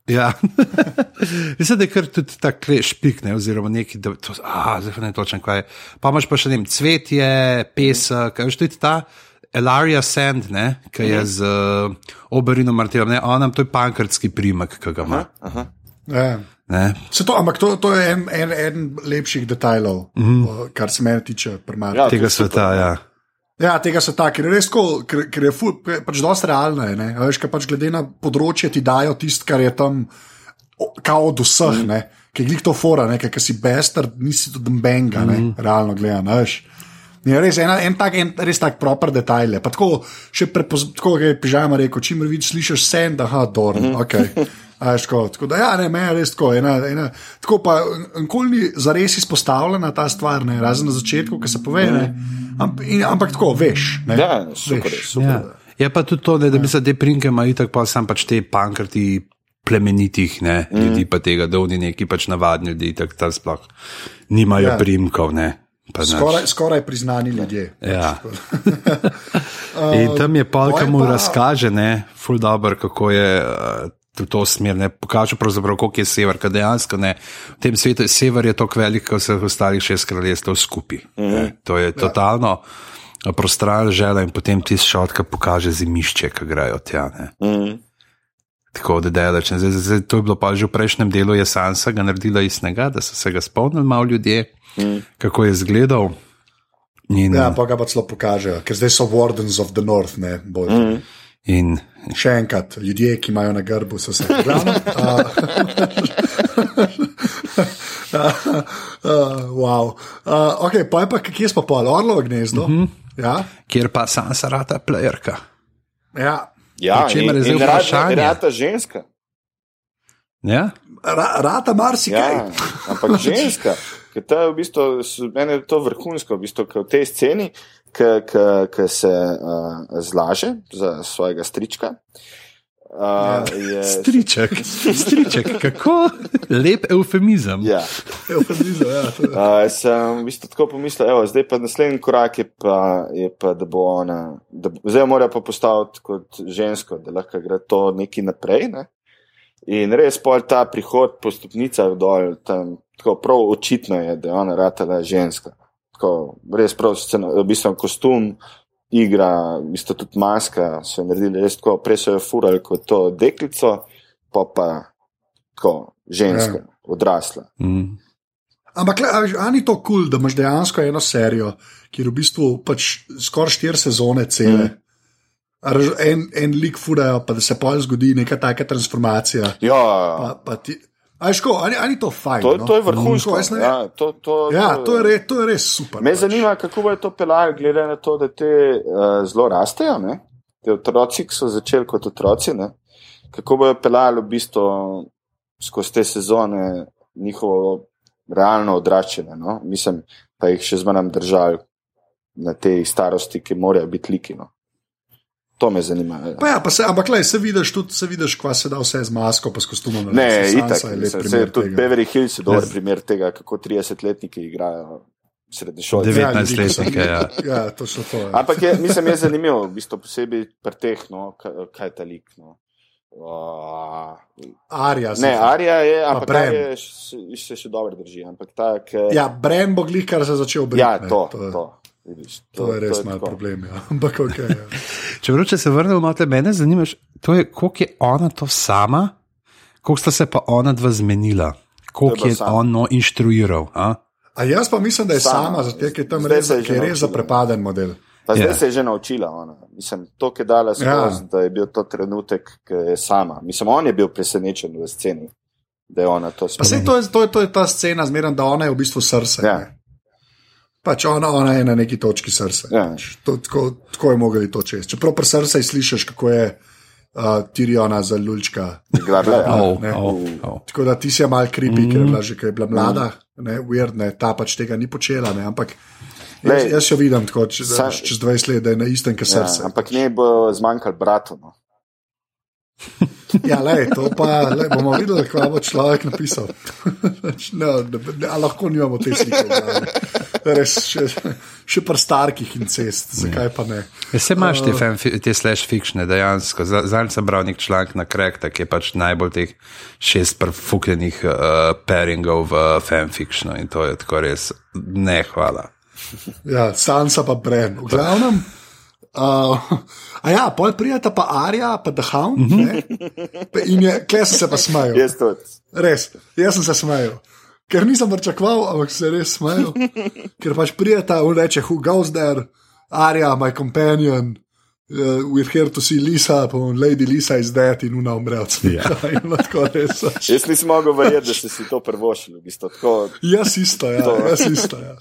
Ja, mislim, da je kar tudi tako špik, ne, oziroma neki, da to, a, zdaj ne točem, kaj je. Pa imaš pa še ne vem, cvetje, pesek, veš, tudi ta Elaria Sand, ne, ki je z uh, Oberinom Martinom, ne, on nam to je pankrtski primek, ki ga ima. Ja. Ne. Se to, ampak to, to je en, en, en lepših detajlov, mm -hmm. kar se mene tiče. Ja, Ja. Tega je super, sveta, ja. Ja, tega ker je res tako, ker, ker je ful, pač dosti realno. Je, ne? Veš, pač glede na področje ti dajo tisto, kar je tam, kao od vseh, mm. ki je to fora, ker si bester, nisi tudi benga, mm. realno gledano. Je res ena, en tak, en, res tak proper detajl. Pa tako, še prepoz, tako kot je pižama rekel, čim vidiš, slišiš send, aha, dorn, mm. ok. Veš, tako, da, ja, ne, meni je res tako. Ena, ena, tako pa nikoli ni zares izpostavljena ta stvar, ne, razen na začetku, ki se pove. Ne, amp, in, ampak tako, veš. Ne, Ja, super, veš. super. ja. Je pa tudi to, ne, da bi se te prinke imeli tako, pa sam pač te pankrti plemenitih ne, mm. ljudi, pa tega, da oni neki pač navadni ljudi, tako tam sploh nimajo Ja. ja. primkov. Ne. Skoraj, skoraj priznani ljudje. Ja. In tam je ki moje mu razkaže, ne, ful dobr, kako je. V to smer, ne pokaže, pravzaprav, koliko je sever, ker dejansko ne. V tem svetu je sever je tako velik, kot vseh ostalih šest kraljestev skupaj. Mm -hmm. To je totalno ja. prostralno žela in potem ti šotka pokaže zimišče, ki grejo tja. Ne. Mhm. Tako da delač. Zdaj, zdaj, to je bilo pa že v prejšnjem delu, je Sansa ga naredila iz snega, da so se ga spomnili malo ljudje, mm. kako je izgledal. In, Ja, pa ga pa celo pokažejo, ker zdaj so Wardens of the North, ne bolj. Mm. in Še enkrat, ljudje, ki imajo na grbu, so se glavno. Uh, uh, wow. uh, okay, pa je pa, kje smo pa, Orlovo gnezdo. Uh -huh. ja, kjer pa Sansa rata plejerka. ja. Ja, čemer je in, zdaj vprašanje. rata ženska. Ja? Ra, rata marsikaj. Ja, ampak ženska. Ker ta je v bistvu, meni je to vrhunsko, v bistvu, v tej sceni, ki se uh, zlaže za svojega strička. Uh, je, Striček, striček, kako lep eufemizem. ja. Eufemizem, ja, je. Uh, sem v bistvu tako pomislil, evo, zdaj pa naslednji korak je pa, je pa da bo ona, da, bo- zdaj mora pa postaviti kot žensko, da lahko gre to neki naprej. Ne? In res pol ta prihod po stopnicah dol, tam, tako prav očitno je, da je ona ratala ženska. Tako, res prav, scena, v bistvu kostum, igra, v bistvu tudi maska so naredili res tako, prej so jo furali kot to deklico, pa pa tako ženska, ja. odrasla. Mm. Ampak, le, a veš, a ni to kul, cool, da imaš dejansko eno serijo, kjer v bistvu pač skoraj štiri sezone cele. Mm. En, en lik furajo, pa da se pol zgodi neka taka transformacija. Ja, Pa, pa ti, a veš, ko, ali, ali to fajn? To, no? to je vrhunsko. Tako, jaz ne. Ja, to, to, Ja, to je, res, to je res super. Me pač. zanima, kako bo to pelalo, glede na to, da te uh, zelo rastejo. Ne? Te otroci, ki so začeli kot otroci, ne? kako bojo pelali v bistvu skozi te sezone njihovo realno odraščanje. No? Mislim, pa jih še zmeraj držali na tej starosti, ki morajo biti liki. To me zanima. ja. Pa ja, pa se, ampak le, se vidiš tudi, se vidiš, kva se da vse z masko, pa s kostumom. Ne, Sansa itak. je lep mislim, primer saj Tudi. Beverly Hills je dober primer tega, kako 30-letniki igrajo srednješolce. 19-letnike, ja. Ja, točno to. Ja. Ampak je, mislim, je zanimivo, v bistvu posebej pri teh, no, kaj, je ta lik. No. Uh, Arja. ne, Arija je, ampak je še- se še dobro drži. Ampak tak, eh, Ja, Bren bo glih, kar se je začel brati. ja ne, to, to, je- to, vidiš, to je res malo problem. Ja. Ampak ok. Ja. Čeprav, če se vrnemo na te mene, zanima me, koliko je ona to sama, koliko sta se pa ona dva zmenila, koliko To je je bila sama. on no inštruiral. A? A jaz pa mislim, da je Sama. sama, zato ker je tam res, je je res zaprepaden model. Pa zdaj Ja. se je že naučila. Ona. Mislim, to, ki je dala skozi, Ja. da je bil to trenutek, ki je sama. Mislim, on je bil presenečen v sceni, da je ona to spomnila. to je, to, je, to je ta scena, zmeraj, da ona je v bistvu srce. Ja. ne. Pač ona, ona je na neki točki srca. Ja. Pač To, tako, tako je mogli to čez. Čeprav pri srcu slišiš, kako je uh, Tiriona za lulčka. Igrala, ja. Oh, ne. oh, oh. Tako da ti si mal kripi, mm. ker je bila že ker je bila mlada, ne, weird, ne, ta pač tega ni počela. Ne, ampak jaz, Lej, jaz jo vidim tako čez, sa- čez 20 let, da je na istem, kot Ja, srce. ampak ne bo zmanjkalo bratu. No. Ja, lej, to pa lej, bomo videli, kaj bo človek napisal. no, ne, ne, lahko nimamo te slike. Res, še, še pri starkih incest, zakaj pa ne? Vse imaš te, fan, te slash fikšne, dejansko. Za- Zadnjič sem bral nek članek na Krekta, ki je pač najbolj teh šest prefukljenih uh, pairingov v fanfictionu in to je tako res ne hvala. Ja, Sansa pa Bren. V glavnem. Uh, a ja, pol prijeta pa Arja, pa The Hound. Mm -hmm. In je, kje sem se pa smejal. Jaz tudi. Res, jaz sem se smejal. Ker nisem pričakoval, ampak se res smejal. Ker pač prijeta, on reče, who goes there, Arja, my companion. Uh, we're here to see Lisa, pa on, Lady Lisa is dead in una umre od smeha. Ja. In pač. Jaz nisem mogel verjeti, da si to prvošili. V bistvu, tako, Jaz isto, ja, To. jaz isto. Ja.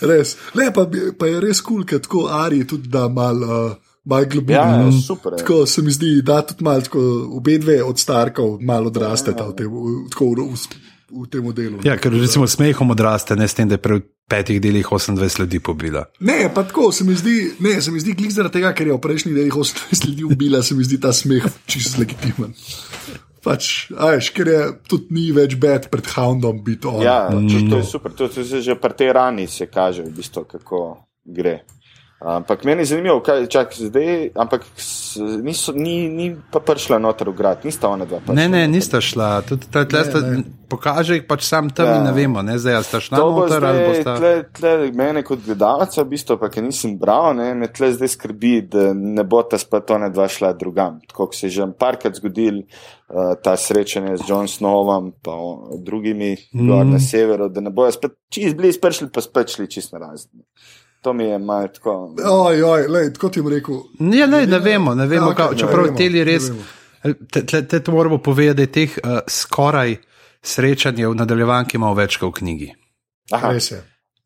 Res. Le, pa, pa je res kul, cool, ker tako Ari tudi da malo uh, mal globino. ja, no. super. Je. Tako se mi zdi, da tudi malo, tako, obe dve od starkov malo odrasteta v tem, v, tako, v, v, v tem delu. Ja, ker recimo smehom odraste, ne s tem, da je pri petih delih 28 ljudi pobila. Ne, pa tako se mi zdi, ne, se mi zdi, klik zaradi tega, ker je v prejšnjih delih 28 ljudi ubila, se mi zdi ta smeh čisto legitimen. Pač, a veš, ker je tudi ni več bed pred houndom biti on. Ja, to, to je super. To, to se že pri tej rani se kaže, v bistvu, kako gre. Ampak meni je zanimivo, kaj čak zdaj, ampak niso, ni, ni pa prišla noter v grad, nista ona dva. Ne, ne, nista šla. Tudi ta, tle, Ne, sta, pokaže jih pač sam tam Ja. in ne vemo, ne, zdaj ali sta šla noter ali zdaj, bosta. tle, tle, mene kot gledalca, v bistvu, pa ki nisem bral, ne, me tle zdaj skrbi, da ne bo ta spet ona dva šla drugam. Tako se je že parkrat zgodil, uh, ta srečanje z John Snowom o, drugimi mm. gor na severu, da ne bojo spet čist blizu prišli, pa spet šli čist na razne. To mi je malo tako. Oj, oj, lej, tako ti bom rekel. Ja, ne, ne vemo, ne vemo, Ja, ja, okej, okay, ne čeprav vemo, teli ne res. vemo. Te, te, te to moramo povedati, da je teh uh, skoraj srečanj v nadaljevanki malo več kot v knjigi. Aha, Res je.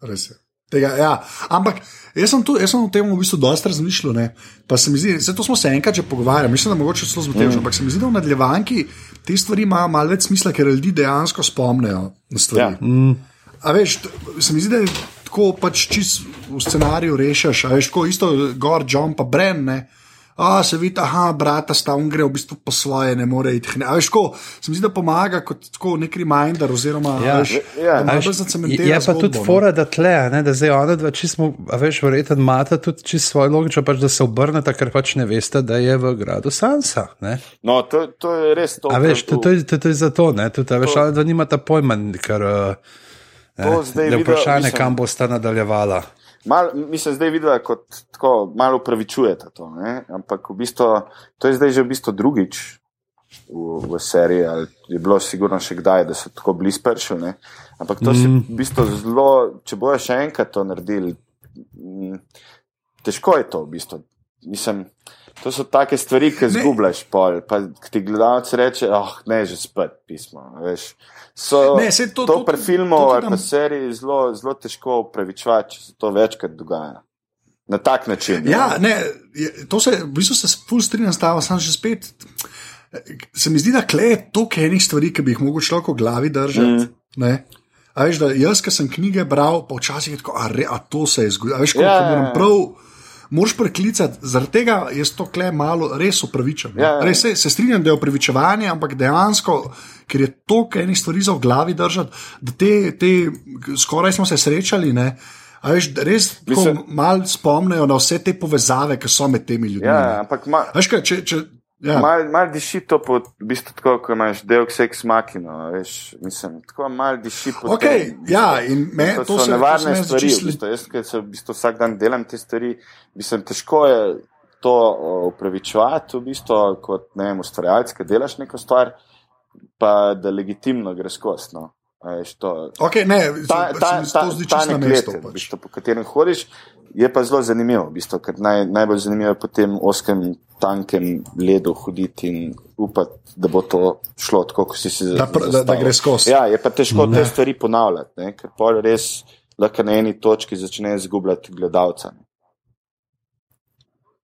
Res je. Tega, ja. Ampak jaz sem, tu, jaz sem o tem v bistvu dosta razmišljal. Ne? Pa se mi zdi, to smo se enkrat že pogovarjali, mislim, da mogoče celo zmotil, mm. ampak se mi zdi, da v nadaljevanki te stvari imajo malo več smisla, ker ljudi dejansko spomnejo na stvari. Ja. Mm. A veš, se mi zdi, da je tako pač čist v scenariju rešiš, a veš, tako isto gor, John pa Bren. Ne? A se vidi, aha, brata sta on gre v bistvu po svoje, ne more iti. A veš, tako, se mi zdi, da pomaga kot tako nek reminder, oziroma Ja. veš, Ja. da veš, zacementira Je pa zgodbo, tudi fora, da tle, ne, da zdaj ona dva čisto, a veš, verjetno imata tudi čisto svojo logiko, pač, da se obrneta, ker pač ne veste, da je v gradu Sansa. Ne? No, to, to je res to. A veš, to, to, je, to, to je zato, ne, tudi, a veš, ona dva nimata pojma, ker uh, Je videl- vprašanje, mislim- kam bosta nadaljevala. Mal, mislim, zdaj videla, kot tako malo upravičujete to, ne? ampak v bistvu, to je zdaj že v bistvu drugič v, v seriji, ali je bilo sigurno še kdaj, da so tako blizu pršili. Ampak to mm. se v bistvu zelo, če bojo še enkrat to naredili, mm, težko je to v bistvu. Mislim, to so take stvari, ki Ne. zgubljaš pol, pa ti gledalec reče, oh, ne, že spet pismo. Veš. So, Ne, saj to- to, to- pri filmu ali pa seriji zelo, zelo težko upravičevati, če se to večkrat dogaja. Na tak način. Ja, ne, je, to se, v bistvu se ful strinjam s tabo, sam že spet. Se mi zdi, da kle je toliko enih stvari, ki bi jih mogel človek v glavi držati. Mm. A veš, da jaz, ki sem knjige bral, pa včasih je tako, a, re, a to se je zgodilo. A veš, ko Ja, ja, ja, moram ja. prav. Moraš preklicati, zaradi tega jaz to kle malo res upravičujem. Ja, ja. Res se, se strinjam, da je upravičevanje, ampak dejansko, ker je toliko enih stvari za v glavi držati, da te, te skoraj smo se srečali, ne, A veš, res Mislim... malo spomnijo na vse te povezave, ki so med temi ljudmi. Ja, ampak ma, Veš kaj, če, če, ja. Mal, mal diši to po, v bistvu tako, ko imaš Deus ex machina, veš, mislim, tako mal diši po Okay, tem. ja, in me, to, to so se- to nevarne se meni stvari. V bistvu. Jaz, ki se v bistvu vsak dan delam te stvari, mislim, težko je to upravičevati, v bistvu, kot ne vem, ustvarjalec, ki delaš neko stvar, pa da legitimno gre skozi. No. Veš, to, Okay, ne, ta, se- ta, se ta, to ta nek let, v Pač. bistvu, po katerem hodiš, je pa zelo zanimivo, v bistvu, ker naj, najbolj zanimivo je po tem oskem, tankem ledu hoditi in upati, da bo to šlo tako, kot si si Da pr- da- da zastavil. gre skozi. Ja, je pa težko Ne. te stvari ponavljati, ne, ker pol res lahko na eni točki začne izgubljati gledalca. ne.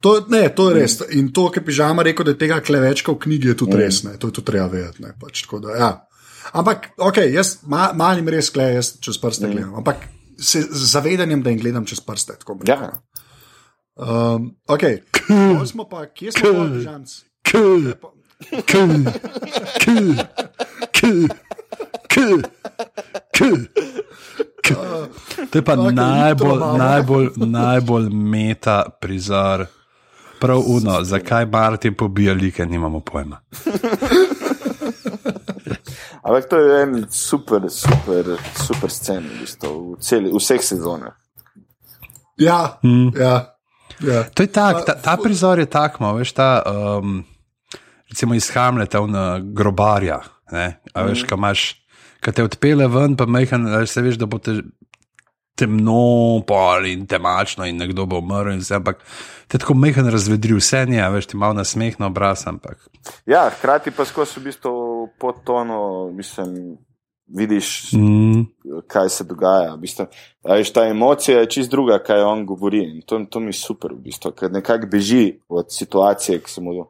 To, ne, to je res. In to, kar je pižama rekel, da je tega klevečka v knjigi, je tudi mm. res. Ne. To je tudi treba vedeti. ne, Pač, da, ja. Ampak, ok, jaz ma, malim res klej, jaz čez prste mm. gledam. Ampak se, z zavedanjem, da jim gledam čez prste. tako Ja. Um, ok, Pol smo pa, kje smo pa, pižamc? K, k, k, k, k, k, k. To je pa najbolj, najbolj, najbolj meta prizor. Prav uno, zakaj Martin pobija like, nimamo pojma. ampak to je en super, super, super scen v, bistvu, v, celi, v vseh sezonah. Ja, mm. ja, ja. To je tak, ta, ta prizor je tak, malo, veš, ta, um, recimo iz Hamleta, na grobarja. Ne? A veš, kaj imaš, kaj te odpele ven, pa mehan, veš, se veš, da bo te temno, pol in temačno, in nekdo bo umrl, in vse, ampak te tako mehan razvedri vse, ne, veš, ti malo nasmeh na obraz, ampak. Ja, hkrati pa skozi v bistvu pod tono, mislim, vidiš, Mm, kaj se dogaja. V bistvu, veš, ta emocija je čist druga, kaj on govori. In to, to mi je super, v bistvu, ker nekako beži od situacije, ki se mu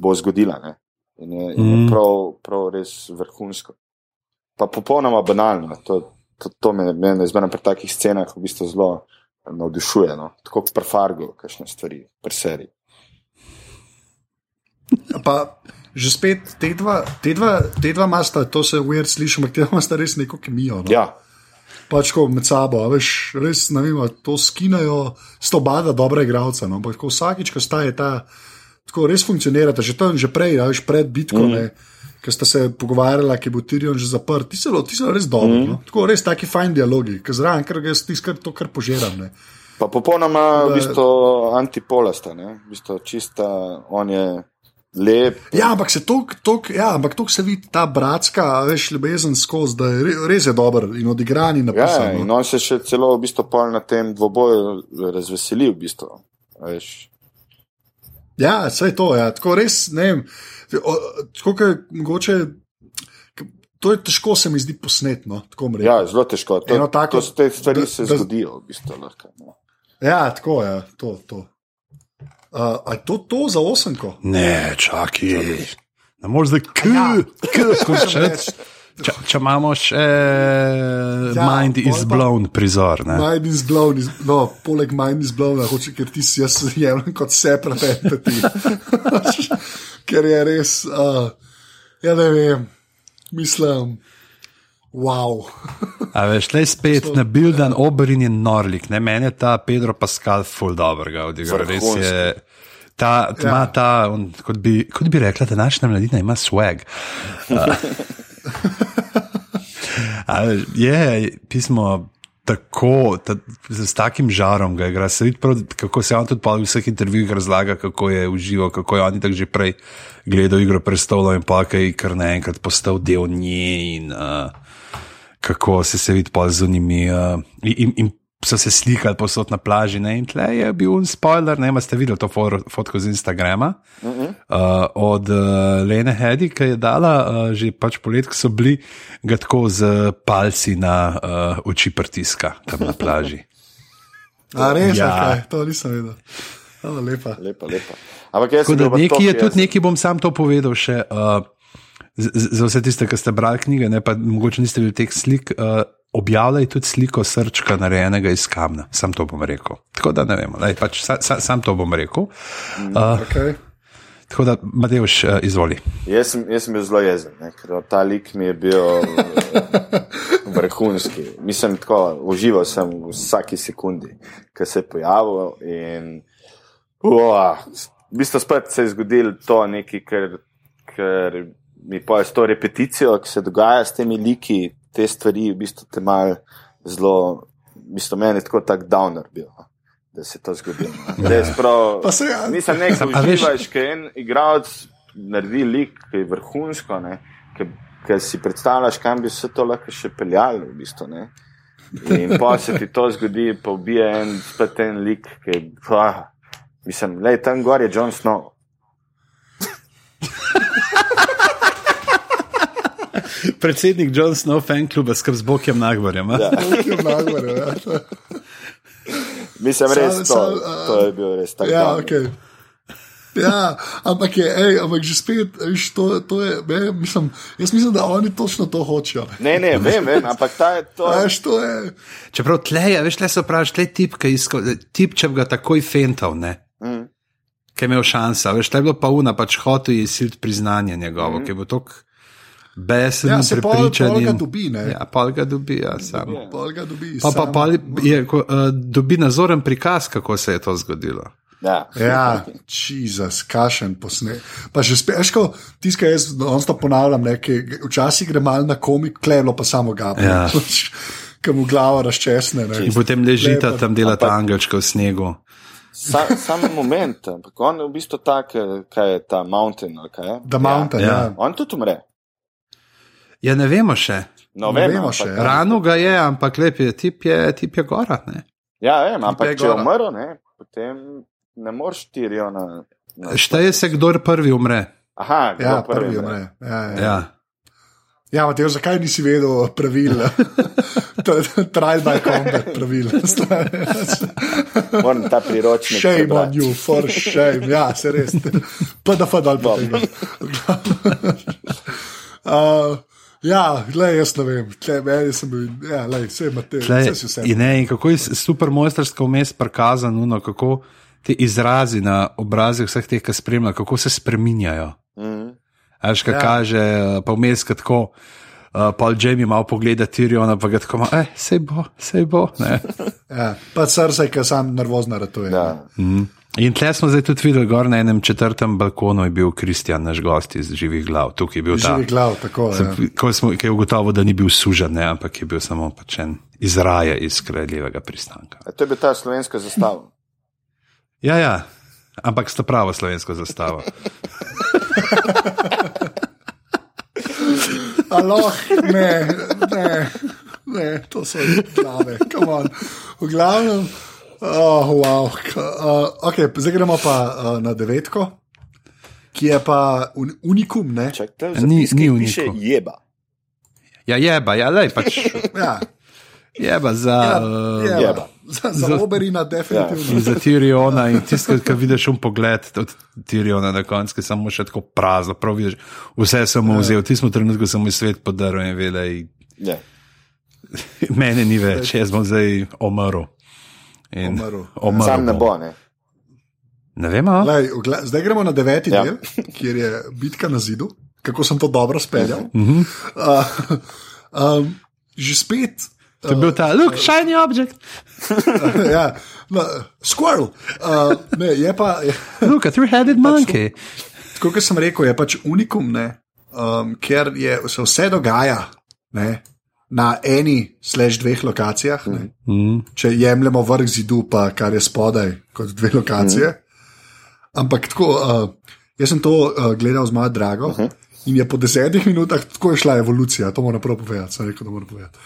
bo zgodila. Ne? In je, in je Mm. prav, prav res vrhunsko. Pa popolnoma banalno. To, to, to me, me zmeraj pri takih scenah v bistvu zelo navdušuje. No? Tako kot pri Fargu, kakšne stvari, pri seriji. Pa že spet te dva, te dva, te dva masta, to se weird sliši, ampak te dva masta res neko kemijo. No? Ja, Pač ko med sabo, a veš, res ne vem, to skinajo, sto bada dobra igralca. No? Ampak vsakič, ko sta je ta, tako res funkcionirata, že tam, že prej, a veš, pred bitko. Mm. Ker sta se pogovarjala, ki bo Tirion že zaprt, ti so, ti so res dobri. Mm. No? Tako res taki fajn dialogi, ker zraven, ker jaz tiskar to kar požiram. Ne? pa popolnoma v Da- bistvu antipolasta. ne. V bistvu čista, on je lep. Ja, ampak se tok, tok, ja, ampak tok se vidi ta bratska, veš, ljubezen skozi, da je re- res je dober in odigran in Ja, napisan. in no. on se še celo v bistvu pol na tem dvoboju razveseli. V bistvu. Veš, Ja, vse to je. Ja. Tako res, ne vem. Tako, ke mogoče, to je težko, se mi zdi posnetno. Ja, zelo težko. To, Eno tako, to, te stvari da- se da- zgodijo. V bistvu, lahko, no. Ja, tako je. Ja, to, to. Uh, a je to, to za osemko? ne, čakaj. Ne moreš zdaj k, Ja. k, končati. Če, če imamo še Ja, Mind is blown prizor. Ne? Mind is blown, is, no, poleg mind is blown, hoče, ker ti si jaz jemljem kot separate entity. ker je res, uh, ja ne vem, mislim, wow. A veš, le spet na Bildan Oberin je Norlik, ne meni je ta Pedro Pascal full dobrega odigral. Res je. Ta, ta, Ja. ja. ta on, kot, bi, kot bi rekla, današnja mladina ima swag. A, veš, je pismo tako, ta, z, z takim žarom ga igra. Se vidi, prav, kako se on tudi v vseh intervjujih razlaga, kako je užival, kako je on tako že prej gledal igro prestolov in pa kaj kar naenkrat postal del nje in uh, kako se se vidi pa z unimi. Uh, in, in so se slikali posod na plaži. Ne? In tle je bil un spoiler, ne vem, ste videli to fotko z Instagrama. Uh -huh. uh, od uh, Lene Hedi, ki je dala, uh, že pač polet, ko so bili, ga tako z palci na uh, oči pritiska tam na plaži. A res, Ja. okay, to nisem videl. Oh, lepa. Lepa, lepa. Ampak jaz sem nekaj je tudi nekaj, bom sam to povedal še. Uh, Za vse tiste, ki ste brali knjige, ne, pa mogoče niste videli teh slik, uh, objavljaj tudi sliko srčka, narejenega iz kamna. Sam to bom rekel. Tako da ne vem, lej, pač, sa, sa, sam to bom rekel. Uh, Okay. Tako da, Mateoš, uh, izvoli. Jaz sem, jaz sem bil zelo jezen, ne, ker ta lik mi je bil eh, vrhunski. Mislim, tako užival sem v vsaki sekundi, ki se je pojavil. In, uah, v bistvu spet se je zgodilo to nekaj, ker, ker mi pa je s to repeticijo, ki se dogaja s temi liki, te stvari, v bistvu te mal zelo, v bistvu meni tako tak downer bil. no, Da se je to zgodilo. no. Res prav. Pa se ja. A veš- uživaš, ki en igralec naredi lik, ki je vrhunsko, ne, ki, ki si predstavljaš, kam bi se to lahko še peljalo. V bistvu, ne. In pa se ti to zgodi, pa ubije en spet en lik, ki je. Ah, mislim, le tam gor je John Snow. Predsednik John Snow, fan kluba, skrb z Bokjem Nagvarjem. Ja. Ja. Mislim, res Sam- to, sam, a- to je bil res tako. Ja, okay. ja, ampak je, ej, ampak že spet, viš, to, to je, ne, mislim, jaz mislim, da oni točno to hočejo. Ne, ne, vem, vem, ampak ta je to. Veš, to je. Čeprav tle, veš, le so pravi, tle tip, ki iskal, tip, če bi ga takoj fentov, ne. Mm. Ki je imel šansa, veš, tle je bilo pa una, pač hotel je siliti priznanje njegovo, mm. ki je bil tok besen, Ja, se pol, prepričan. pol ga dobi, ne. Ja, pol ga dobi, ja, sam. Pol ga dobi. Pa, pa, sam. pa je, ko, uh, dobi nazoren prikaz, kako se je to zgodilo. Ja. Ja, Jezus, kašen posnet. Pa že speško, tiska jaz, on sta ponavljam, nekaj, včasih gre mal na komik, klevlo pa samo gabo. Ja. Ki mu glava razčesne. Ne. In potem ležita Lepo. tam delata angelčka v snegu. Sa, sam moment, ampak on je v bistvu tak, eh, kaj je ta mountain. ali Kaj je? The Mountain, Ja. ja. Ja. On tudi umre. Ja, ne vemo še. No, Ne vem, vemo še, ja. Rano ga je, ampak lep je, tip je, tip je gora. Ne? Ja, vem, ampak je če je umrl, ne, potem ne moreš štirijo na. na Šteje se, kdor prvi umre. Aha, kdo Ja, prvi prvi umre. umre. Ja, ja. Ja. ja Mateo, zakaj nisi vedel pravil? To je Trial by combat pravil. Moram ta priročnik. Shame on you, for shame. Ja, se res. PDF dol pa tega. Uh, ja, le jaz ne vem, tle, meni sem bil, ja, le, vse imate, Tle, vse si vse. in, ne, in kako je super mojstersko vmes prikazano, no, kako ti izrazi na obrazih vseh teh, ki spremljajo, kako se spreminjajo. Mhm. Až kaj Ja. kaže, eh, pa vmes ga tako. Uh, Paul Jamie malo pogleda Tiriona, pa ga tako, eh, sej bo, sej bo. ne. Ja, pa srce, ki sam nervozno ratuje. Ja. In tle smo zdaj tudi videli, gor na enem četrtem balkonu je bil Kristjan, naš gost iz živih glav. Tukaj je bil ta. Živi glav, tako Sem, je. ko smo, je ugotovil, da ni bil sužen, ne, ampak je bil samo pač en iz raja, iz kraljevega pristanka. A To je bila ta slovenska zastava. Ja, ja, ampak sta pravo slovensko zastavo. Aloh, ne, ne, ne, to so glave, come on. V glavnem, oh, wow. Uh, okay, zdaj gremo pa uh, na devetko, ki je pa un, unikum, ne? Čak, to Ni- ni piše uniku. jeba. Ja, jeba, ja, lej, pač Ja, jeba za, ja, uh, jeba. jeba. Za, za Za- oberina, definitivno. za Tiriona in tisto, kar vidiš v pogled od Tiriona na koncu, ki samo še tako prazno, prav vidiš, vse sem mu vzel, v tistem trenutku sem mu svet podaril in vedel, Ja. mene ni več, jaz bom zdaj umrl. In Umrl. umrl Sam ne bo, ne. Ne vem? Lej, zdaj gremo na deveti Ja. del, kjer je bitka na zidu, kako sem to dobro speljal. Mhm. Uh, um, že spet. To je bil ta, look, shiny object, ja, no, squirrel. Uh, ne, je pa, je, look, a three-headed monkey. tako kot sem rekel, je pač unikum, ne, um, ker je, se vse dogaja ne, na eni, slash dveh lokacijah. Ne, Mm. če jemljemo vrh zidu, pa kar je spodaj, kot dve lokacije. Ampak tako, uh, jaz sem to uh, gledal z mojo drago. In je po desetih minutah tako je šla evolucija, to moram prav povedati, sem rekel, da moram povedati.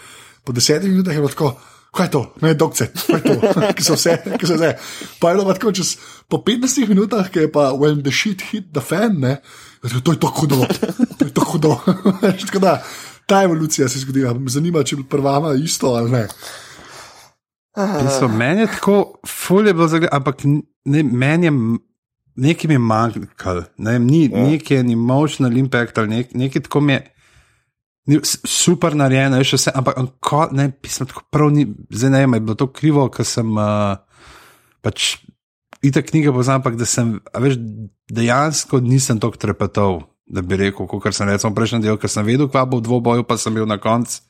Po desetih minutah je bilo tako, kaj je to, ne dokce, kaj je to, ki so vse, ki so vse. Pa je bilo tako, čez, po 15 minutah, ki je pa when the shit hit the fan, ne, to je tako hudo, to je tako hudo. tako da, ta evolucija se je zgodila, me zanima, če bi pri vama isto ali ne. Pismo, meni je tako, ful je bilo zagledano, ampak ne, meni je nekaj mi je manjkalo, ne, ni ja. neki emotional impact ali nek, nekaj tako mi je. Ni, super narejeno, je še vse, ampak on ko, ne, pismo, tako prav ni, zdaj ne vem, je bilo to krivo, ker sem uh, pač itak knjige poznam, ampak da sem, a veš, dejansko nisem tako trepetov, da bi rekel, kot sem rekel prejšnji del, ker sem vedel, kva bo v dvoboju, pa sem bil na koncu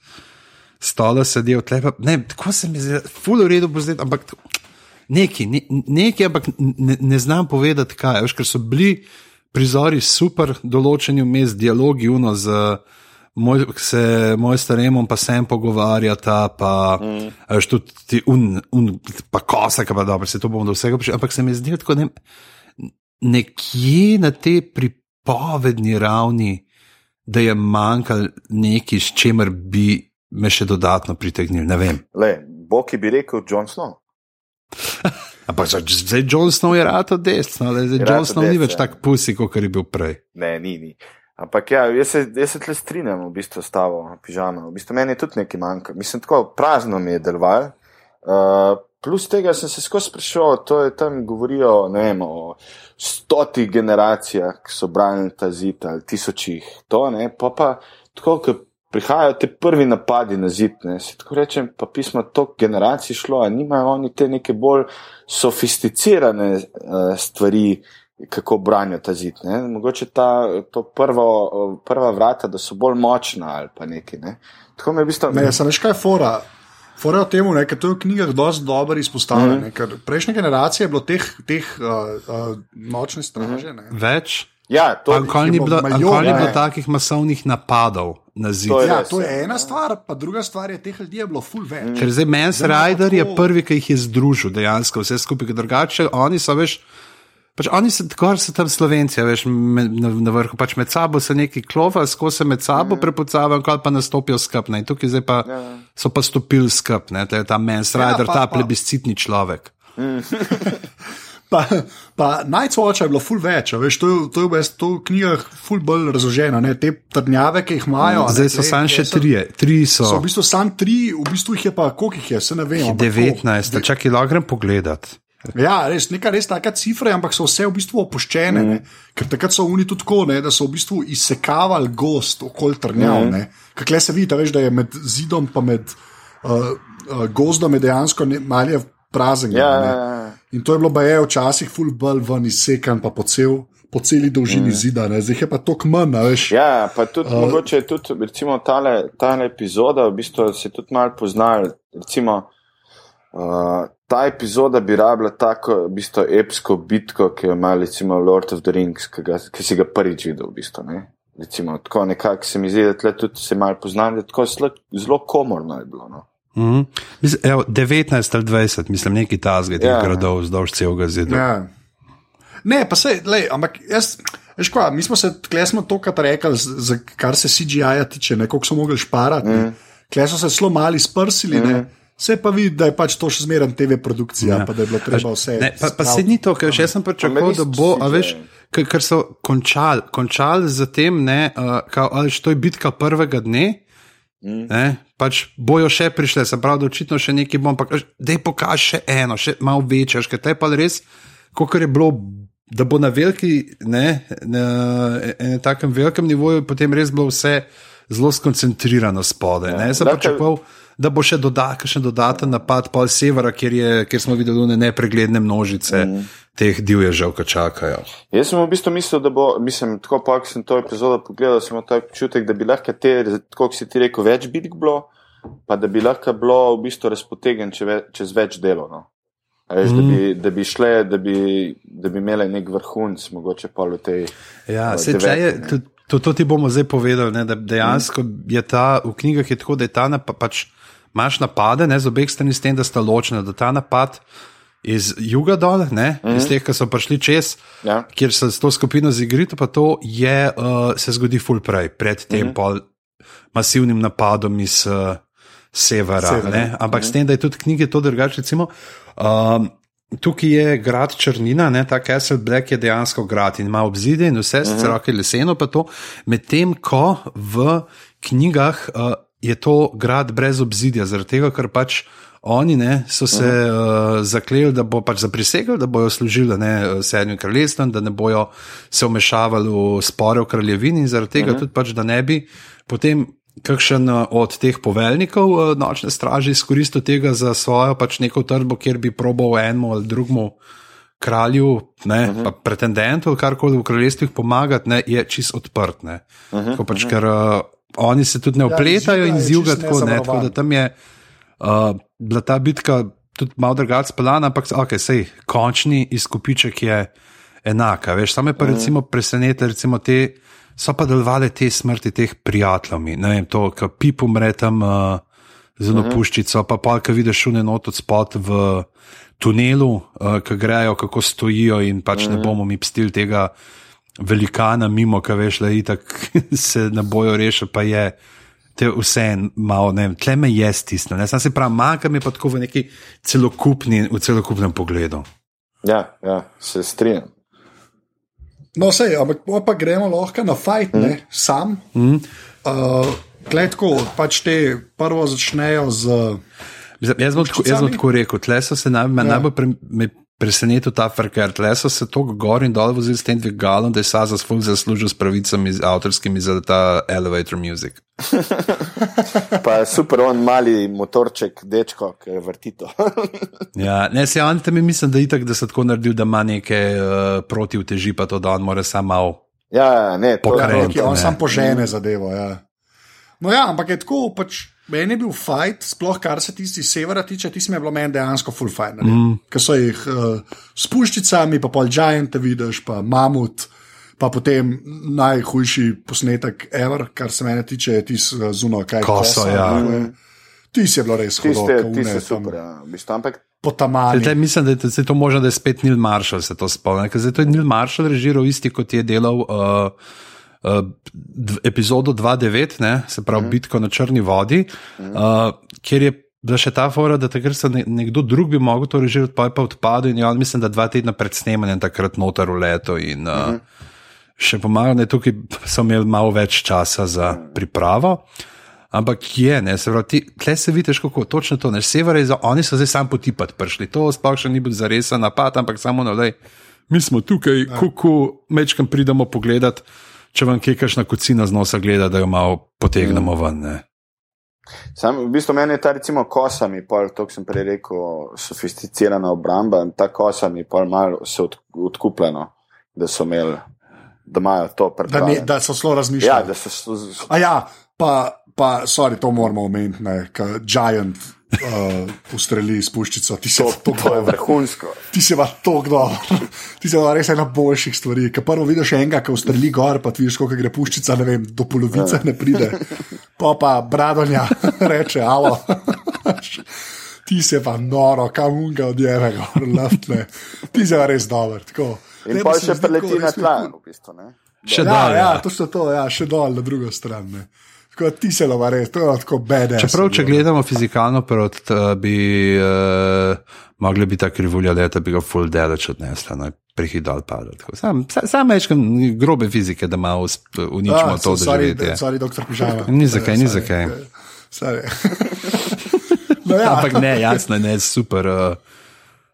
stola sedel, tlepa, ne, tako se mi zdi, ful v redu bo zdaj, ampak neki, ne, neki, ampak ne, ne znam povedati, kaj, veš, ker so bili prizori super, določeni vmes dialogi, uno z. Moj, se moj staremom pa sem pogovarjata, pa mm. veš, tudi ti un, un, pa kosa, pa dobro, se to bomo do vsega prišli. Ampak se mi zdi tako, ne, nekje na tej pripovedni ravni, da je manjkalo nekaj, s čimer bi me še dodatno pritegnili. Ne vem. Le, Bog bi rekel John Snow. Ampak zdaj John Snow je rado desno, zdaj Je John Snow ni več ja. tak pusi, kot je bil prej. Ne, ni, ni. Ampak ja, jaz se, jaz se tle strinjam v bistvu s tavo pižamo. V bistvu meni je tudi nekaj manjka. Mislim, tako prazno mi je deloval. Uh, plus tega sem se skozi sprašoval, to je tam govorijo vem, o stotih generacijah, ki so branili ta zid ali tisočih. To, ne, pa pa tako, ko prihajajo te prvi napadi na zid, ne, se tako rečem, pa pismo toliko generacij šlo, a nimajo oni te neke bolj sofisticirane uh, stvari, kako branijo ta zid. Ne? Mogoče ta to prvo, prva vrata, da so bolj močna ali pa nekaj. Ne? Tako me v bistvu. Ne, sem veš kaj je fora. Fora je v tem, ker to je v knjigah dosti dobro izpostavljeno. Mhm. Mm. Ker prejšnje generacije je bilo teh, teh uh, uh, nočne straže. Mm. Več. Ja, to Pa nikoli ni je bilo, bilo nikoli ni bilo takih masovnih napadov na zid. To je Ja, res, to je ena stvar, pa druga stvar je, teh ljudi je bilo full več. Mm. Ker zdaj Zdaj imamo Rider je prvi, ki jih je združil dejansko vse skupaj, ker drugače oni so veš. Pač oni so tako, so tam slovenci, veš, med, na, na vrhu, pač med sabo se neki klova, skozi se med sabo mm. prepucavajo, kaj pa nastopijo skupaj. In tukaj zdaj pa ja. so pa stopili skupaj, je ta Mans Rider, pa- ta pa- plebiscitni človek. Pa, pa najcvoča je bilo full več, veš, to to je v to knjigah full bolj razloženo. Ne? Te trdnjave, ki jih imajo. ne, Zdaj so samo še trije, tri so. So v bistvu samo tri, v bistvu jih je pa, koliko jih je, se ne vem. ampak 19, čakaj, lahko grem pogledat. koliko. Ja, res, neka res taka cifra, ampak so vse v bistvu opuščene. Mm. Ker takrat so oni tudi tako, ne, da so v bistvu izsekavali gost okoli trnjav. Mm. Kakle se vidi, a veš, da je med zidom in med uh, uh, gozdom dejansko ne- malje prazen. Ja, ne. ja, ja. In to je bilo baje včasih full bolj ven izsekan, pa po, cel, po celi dolžini mm. zida, ne. zdaj je pa a veš. Ja, pa tudi uh, mogoče je tudi, recimo, tale, tale epizoda, v bistvu se tudi malo poznal. Recimo, uh, ta epizoda bi rabila tako, v bistvu, epsko bitko, ki jo ima, recimo, Lord of the Rings, ki, ga, ki si ga prvič videl, v bistvu. Ne? Recimo, tako nekako se mi zdi, da tle tudi se malo poznam, da tako zelo, zelo komorno je bilo. No. Mhm. Mislim, evo, 19 ali 20, mislim, neki tazge teh Ja. gradov vzdolž celega zidu. Ja. Ne, pa se, lej, ampak jaz, veš kva, mi smo se, tle smo to, kar rekli, za kar se CGI-ja tiče, ne, koliko so mogli šparati. Mm. Kle so se zelo mali sprsili, mm. ne. Se pa vidi, da je pač to še zmeraj TV produkcija, ja. pa da je bilo treba vse. Ne, pa, pa se ni to, ker še jaz sem pričakoval, da bo, a veš, ker, ker so končali, končali z tem, ne, uh, kao, ali to je bitka prvega dne. Mm. Ne, pač bojo še prišle, se pravi, da očitno še nekaj bom, ampak da je pokaž še eno, še malo večje, ker te pa res, kot je bilo, da bo na veliki, ne, na enem takem velikem nivoju, potem res bilo vse zelo skoncentrirano spodaj. Ja, Jaz sem Dakle- pričakoval, da bo še, doda, še dodaten napad pol severa, kjer, je, kjer smo videli one nepregledne množice mm. teh divježev, ki čakajo. Jaz sem v bistvu mislil, da bo, mislim, tako pa, ko sem to epizodo pogledal, sem imel tak občutek, da bi lahko te, tako kot si ti rekel, več bitk bilo, pa da bi lahko bilo v bistvu razpotegnjen če ve, čez več delov. No. Veš, mm. da, bi, da bi šle, da bi, da bi imele nek vrhunc, mogoče pa v tej. Ja, se če je, deveti, ne. to, to, ti bomo zdaj povedali, ne, da dejansko je ta v knjigah je tako, da je ta napad, pač imaš napade ne, z obeh strani, s tem, da sta ločena, da ta napad iz juga dol, ne, mm. iz teh, ki so prišli čez, Ja. kjer se s to skupino zigrito, pa to je, uh, se zgodi full prej, pred tem mm. pol masivnim napadom iz uh, severa. Severa. severa. Ampak mm. s tem, da je tudi knjige to drugače, recimo. Um, Tukaj je grad Črnina, ne, ta Castle Black je dejansko grad in ima obzide in vse, sicer uh -huh. je leseno, pa to. Medtem ko v knjigah uh, je to grad brez obzidja, zaradi tega, ker pač oni ne, so se uh -huh. uh, zakleli, da bo pač zaprisegli, da bojo služili ne, sedmim kraljestvom, da ne bojo se vmešavali v spore v kraljevini in zaradi tega uh -huh. tudi pač, da ne bi potem kakšen eh, od teh poveljnikov eh, nočne straže izkoristil tega za svojo pač neko trdbo, kjer bi probal enemu ali drugemu kralju, ne, uh -huh. pa pretendentu, karkoli v kraljestvih pomagati, ne, je čist odprt. Ne. Uh -huh, pač, uh -huh. Ker uh, oni se tudi ne opletajo ja, in zjugajo tako, ne, tako da tam je uh, bila ta bitka tudi malo drugače speljana, ampak okay, sej, končni izkupiček je enak. Veš, samo je pa uh -huh. recimo presenetilo, recimo te. So pa delovali te smrti teh prijateljev, ne vem, to, ki pip umre tam uh, z eno uh -huh. puščico, pa pa, ki vidiš šune not od spod v tunelu, uh, ki grejo, kako stojijo in pač mm. ne bomo mi pstil tega velikana mimo, ki veš, da itak se ne bojo rešili, pa je te vse malo, ne vem, tle me je stisnilo. Sam se pravi, manjka mi pa tako v neki celokupni, v celokupnem pogledu. Ja, ja se strinjam. No, sej, ampak pa gremo lahko na fajn, mm. sam. Mm. Uh, Kletko, pač te prvo začnejo z. Jaz bom tako rekel, tle so se naj, ja. najbolj pre, presenetili ta far, ker tle so se tako gor in dol vozili s tem dvigalom, da je Saza sploh zaslužil s pravicami avtorskimi za ta elevator music. pa je super, on mali motorček, dečko, ki je vrtito. ja, ne, se on tam mislim, da je itak, da se tako naredil, da ima neke uh, proti uteži, pa to, da on mora sam malo. Ja, ne, to je to. On sam požene zadevo, ja. No ja, ampak je tako pač. Meni je bil fajn, sploh kar se tisti severa tiče, ti smo bili meni dejansko full fajn. Mm. Ker so jih uh, s puščicami, pa pol giant, vidiš, pa mamut, pa potem najhujši posnetek ever, kar se meni tiče, ti so zuno, kaj kosa, ja. Ti si bilo res hudo, ti si super, ja. Ampak... Zdaj, mislim, da je to možno, da je spet Neil Marshall se to spomnil. Ker je Neil Marshall režiral isti, kot je delal. Uh, uh, epizodo 2.9, se pravi mm. bitko na črni vodi, mm. uh, kjer je bila še ta fora, da takrat se ne, nekdo drug bi mogel to režirati, pa je pa odpadel in je on, mislim, da dva tedna pred snemanjem takrat noter v leto in uh, mm. še pomagal, da tukaj so imeli malo več časa za pripravo. Ampak je, ne, se pravi, tle se vidiš, kako točno to, ne, sever je za, oni so zdaj sam potipati prišli, to sploh še ni bil zaresen napad, ampak samo na lej, mi smo tukaj, ja. kuku, mečkam pridemo pogledati če vam kaj kašna kocina z nosa gleda, da jo malo potegnemo ven. Ne. Sam, v bistvu meni je ta recimo kosa mi, to sem prej rekel, sofisticirana obramba in ta kosa mi je malo se od, odkupljeno, da so imeli, da imajo to pred sabo. Da, da so zelo razmišljali. Ja, da so. A ja, pa, pa sorry, to moramo omeniti, kot giant uh, ustreli s puščico. Ti se to, to je vrhunsko. Ti se pa to kdo. Ti se pa res ena boljših stvari. Ker prvo vidiš enega, ki ustreli gor, pa ti vidiš, kako gre puščica, ne vem, do polovice ne pride. Pa pa bradonja reče, alo. Ti se pa noro, kam unga odjeve, laftle. Ti se pa res dober. Tako. In pa še preleti na tla, v bistvu. Še dol. Ja, ja, ja. to so to, ja, še dol na drugo stran. Ne. Kot ti se lova res, to je tako bede. Čeprav, če gledamo fizikalno, prot, uh, bi uh, mogli biti ta krivulja leta, bi ga full deleč odnesla, no, prihidal padal. Sam, sam mečkam grobe fizike, da malo uničimo ah, to, da že vidite. Sorry, doktor Pižama. Ni zakaj, ni zakaj. no, ja. Ampak ne, jasno, ne, super. Uh,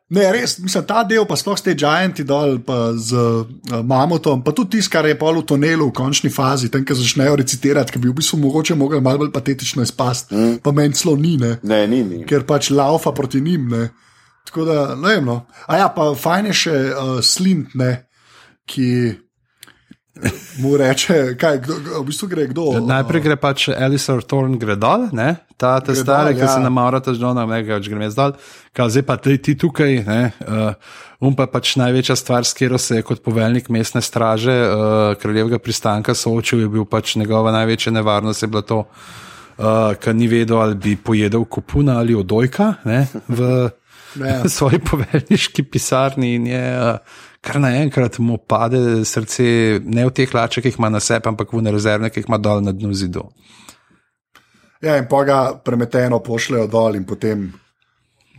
Ne, res, mislim, ta del, pa sploh te giganti dol, pa z uh, mamutom, pa tudi tisto, kar je pol v tunelu v končni fazi, tam, ki začnejo recitirati, ki bi v bistvu mogoče mogli malo bolj patetično izpasti, mm. pa meni celo ni, ne. Ne, ni, ni. Ker pač laufa proti njim, ne. Tako da, ne vem, no. A ja, pa fajn je še uh, slint, ne, ki mu reče, kaj, kdo, v bistvu gre kdo. Najprej gre pač Elisor Thorn, gre dol, ne? ta gre stare, dol, ki ja. se namarata z Johnom, ne več gremo zdaj, kaj zdaj pa ti, ti tukaj. Uh, um pa pač največja stvar, s katero se je kot poveljnik mestne straže uh, kraljevega pristanka soočil, je bil pač njegova največja nevarnost, je bila to, uh, ker ni vedel, ali bi pojedel kupuna ali odojka ne, v ja. svoji poveljniški pisarni. Je, uh, kar naenkrat mu pade srce, ne v teh lačeh, ki jih ima na sebi, ampak v rezervne, ki jih ima dol na dnu zidu. Ja, in pa ga premeteno pošljajo dol in potem.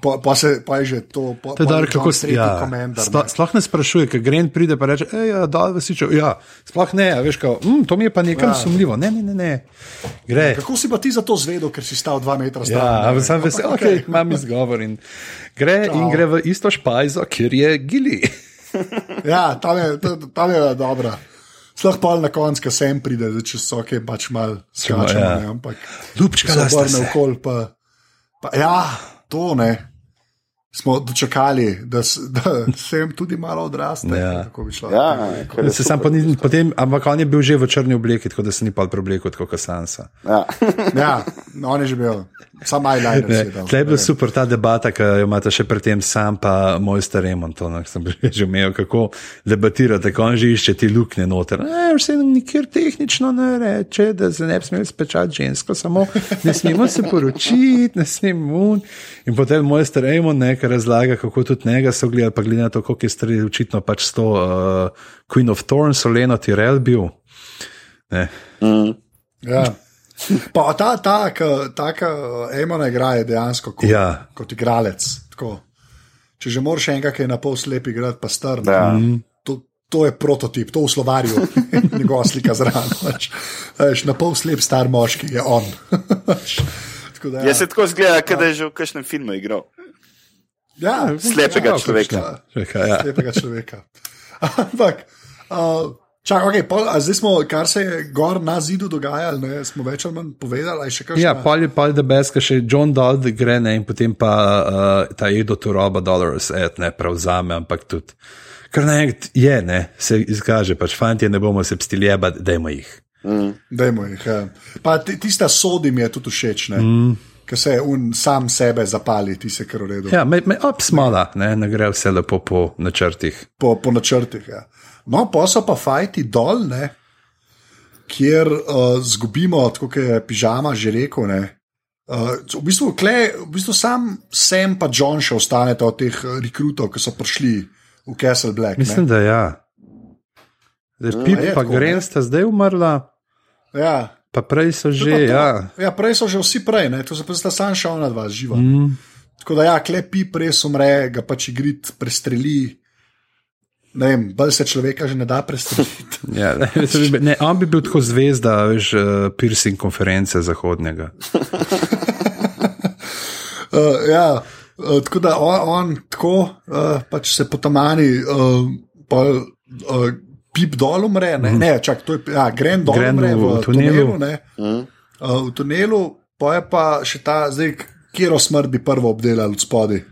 Pa, pa, se, pa je že to, po, to je kako se ja. Sploh, sploh ne sprašuje, ker gre in pride in reče: ja, da si čutil. Ja, sploh ne, veš, kao, mm, to mi je pa nekaj ja. sumljivo. Ne, ne, ne, ne. Ja, kako si pa ti za to zvedel, ker si stal dva metra stran? Ja, ampak sem vesel, ok, imam izgovor. In gre, in gre v isto špajzo, kjer je gili ja, tam je, tam je dobro. Sploh pa na koncu, ki sem pride, da če so kaj pač mal skačemo. Ja. Ampak ljubčka, da se vrne okol. Pa, pa, ja, to ne. smo dočakali, da, da se jim tudi malo odraste. Ja. kako bi šlo. Ja, Se sam pa ni, potem, ampak on je bil že v črni obleki, tako da se ni pa preoblekel kot Sansa. Ja. ja, no, on je že bil, sam eyeliner dal. Tle je bila super ta debata, ki jo imate še predtem sam, pa moj star Remon, to no, sem že imel, kako debatirate, ko on že išče ti luknje noter. E, vse nikjer tehnično ne reče, da se ne bi smeli spečati žensko, samo ne smemo se poročiti, ne smemo. un. In potem moj star Remon nekaj razlaga, kako tudi njega so gledali, pa glede na to, koliko je stari očitno pač s to uh, Queen of Thorns, Oleno Tirel bil. Ne. Ja. Pa ta, ta, ka- taka Emona igra je dejansko kot, Ja. kot igralec. Tako. Če že moraš enega, ki je na pol slep igrati, pa star. ne, Ja. To, to je prototip, to v slovarju, njegova slika zraven. pač. Veš, Na pol slep star moški je on. Tako da, Ja, se tako zgleda, da je že v kakšnem filmu igral. ja, Slepega ja, človeka. Čakaj, ja. Slepega človeka. Ampak, uh, čak, okay, pol, zdaj smo, kar se je gor na zidu dogajalo, ne, smo več ali manj povedali, a je še kaj. Ja, pol je pol da beska še John Dodd gre ne, in potem pa uh, ta Edo Turoba Dollars et, ne prevzame, ampak tudi. Kar naenkrat je, ne, se izkaže, pač fanti ne bomo se pstili jebati, dajmo jih. Dajmo jih. Ja. Pa ti- tista sodi mi je tudi všeč, mm. ker se un sam sebe zapali, ti se kar uredu. Ja, me, me op smala, ne, ne gre vse lepo po načrtih. Po, po načrtih. Ja. No, pa so pa fajti dol, ne, kjer uh, zgubimo, tako kot je pižama že rekel. Ne, Uh, v, bistvu, kle, v bistvu sam Sam pa John še ostaneta od teh eh, rekrutov, ki so prišli v Castle Black. ne. Mislim, da ja. Zdaj, Pip a je pa tako, Gren ne? sta zdaj umrla, Ja, pa prej so že, to- ja. ja, prej so že vsi prej, ne? to se pa sta sam še ona dva živa. Mm. Tako da, ja, klepi res umre, ga pač igrit prestreli. Ne vem, bolj se človeka že ne da prestreliti. ja ne, on bi bil tako zvezda, veš, uh, piercing konference zahodnega. Uh, ja, uh, tako da on, on tako uh, pač se potamani, uh, pol, uh, pip dol umre, ne, ne čak, to je, ja, gren dol Gren umre v v, tunelu. tunelu. Ne, uh, v tunelu, pa je pa še ta, zdaj, kjer smrt bi prvo obdelali od spodaj.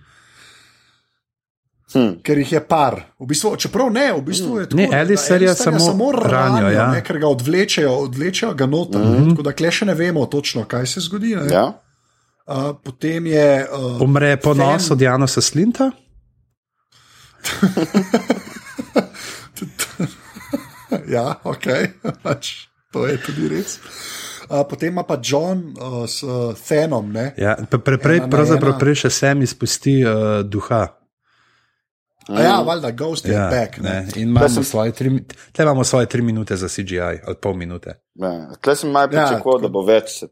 Hm. Ker jih je par. V bistvu, čeprav ne, v bistvu je tako. Ne, Alistairja Alistairja samo ranijo, ja. ne, ker ga odvlečejo, odvlečejo ga noter. Mm -hmm. Tako da kle še ne vemo točno, kaj se zgodi. ne. Ja. Uh, potem je. Uh, Umre ponos od Janosa Slinta. ja, ok, pač, to je tudi res. Uh, potem ima pa John uh, s uh, Thenom. Ne? Ja, pre, Ena na pravzaprav prej še sem izpusti uh, duha. A ja, valjda, Ghost je Ja, back. ne, Ne? in imamo svoje tri, imamo svoje tri minute za CGI, ali pol minute. Ja. Tle sem malo Ja, pričakoval, tako- da bo več se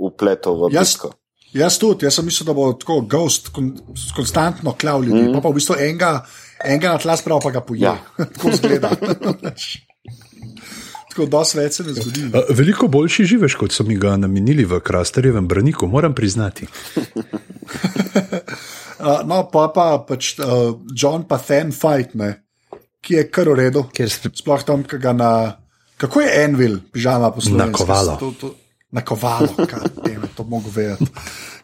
upletel v Jaz- bitko. Jaz tudi, jaz sem mislil, da bo tako Ghost kon, konstantno klav ljudi, mm. pa, pa v bistvu enega, enega na tla spravo pa ga poje. Ja. Ja. tako zgleda. tako dosti več se ne zgodi. Veliko boljši živeš, kot so mi ga namenili v Krasterjevem braniku, moram priznati. Uh, no, pa pa pač uh, John pa Then fight, ne, ki je kar v redu. Ker sp- Sploh tam, ki ga na. Kako je Envil, pižama poslovna? Nakovalo. To, to, nakovalo, kaj teme, to mogo vedeti.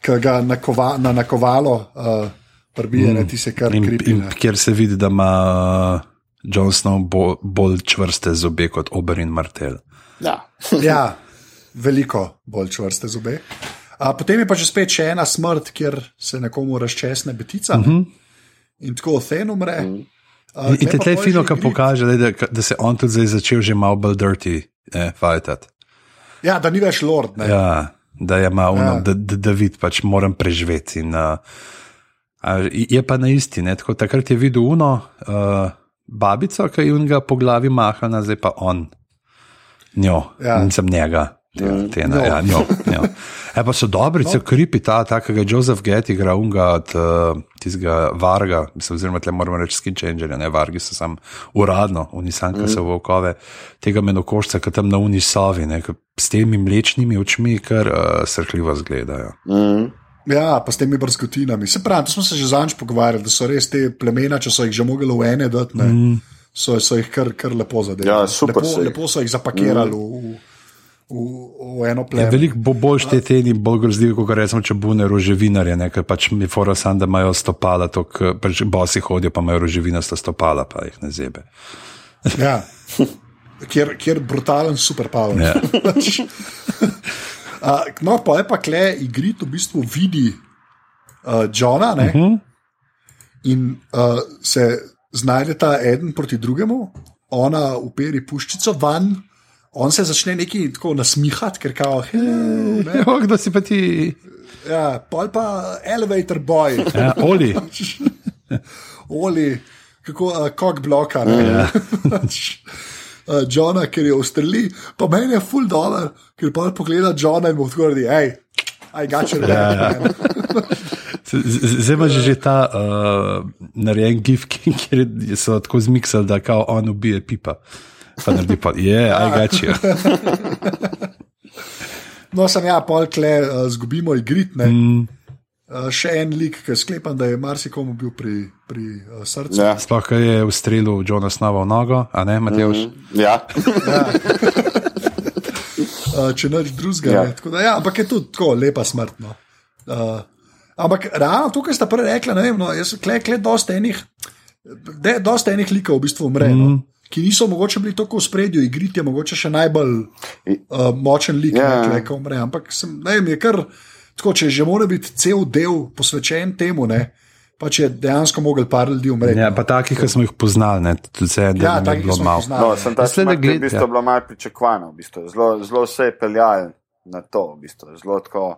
Ki ga nakova, na nakovalo uh, prbije, mm. ne, ti se kar kripi. kjer se vidi, da ima uh, Jon Snow bo, bolj čvrste zobe kot Oberin Martel. Ja. Ja, veliko bolj čvrste zobe. A, potem je pa že spet še ena smrt, kjer se nekomu razčesne betica. Ne? In tako Then umre. A, In, in tule te pa tle fino, grid. pokaže, da, da se on tudi zdaj začel že malo bolj dirty eh, fajtati. Ja, da ni več lord. Ne? Ja, da je malo, Ja. da, da, da vidi, pač moram preživeti. In, uh, a, je pa na isti, ne? tako takrat je videl uno uh, babico, ki je ga po glavi mahana, zdaj pa on. Njo, ja. nisem njega. Te, te, Njo. ja, njo, njo. E, pa so dobri, no. kripi ta, ta, ki ga je Joseph Getty igra, unga od uh, tistega Varga, mislim, oziroma tle moramo reči skin changerja, ne Vargi so sam uradno, unisanka mm. so volkove, tega menokošca, ki tam na uni sovi, ne, s temi mlečnimi očmi, kar uh, srhljivo zgledajo. Mm. Ja, pa s temi brskotinami. Se pravi, to smo se že zanj pogovarjali, da so res te plemena, če so jih že mogli v ene dati, mm. so, so jih kar, kar lepo zadeli. Ja, super lepo, so jih. lepo so jih zapakirali mm. v, v, v eno Je pleme. veliko bo boljš te tedni, bolj grozljivi, kot recimo, če bune roževinarje, ne, ker pač mi fora sam, da imajo stopala, to, pač bosi hodijo, pa imajo roževinasta stopala, pa jih ne zebe. Ja. Kjer, kjer brutalen superpower. Ja. uh, no, pa je pa kle, igrit v bistvu vidi uh, Johna ne, uh -huh. in uh, se znajdeta eden proti drugemu, ona uperi puščico van, on se začne neki tako nasmihati, ker kao, hello, ne. Ja, kdo si pa ti? Ja, pol pa elevator boy. Ja, Oli. Oli, kako uh, kok bloka. Ja. uh, Johna, ker je ustreli, pa meni je full dollar, ker pa pogleda Johna in mu tako reče, hej, aj gače reče. Ja. Zdaj ima že, ta uh, narejen gif, kjer so tako zmiksali, da kao on ubije pipa. Pa naredi pa, je, aj gači. No, sem ja, pol kle, uh, zgubimo igritne. Mm. Uh, še en lik, ki sklepam, da je marsikomu bil pri, pri uh, srcu. Ja. Sploh, ko je v strelu Johna Snova v nogo, a ne, Matejš? Mm -hmm. Ja. uh, če nič drugega. Ja. Ja. Da, ja, ampak je tudi tako lepa smrt. No. Uh, ampak realno, tukaj sta prej rekla, ne vem, no, jaz kle, kle, dosta enih, de, dosta enih likov v bistvu umre. Mm. No. Ki niso mogoče bili tako v spredju, igrit je mogoče še najbolj uh, močen lik, Ja. yeah. ki umre. Ampak sem, ne vem, je kar tako, če že mora biti cel del posvečen temu, ne, pa če dejansko mogel par ljudi umreti. Ja, no. pa takih, ki smo jih poznali, ne, tudi se je, da ja nam je takih bilo malo. poznali. No, sem ta smrt je gled- v bistvu ja. bila malo pričakovana, v bistvu. zelo, zelo se je peljal na to, v bistvu. zelo tako.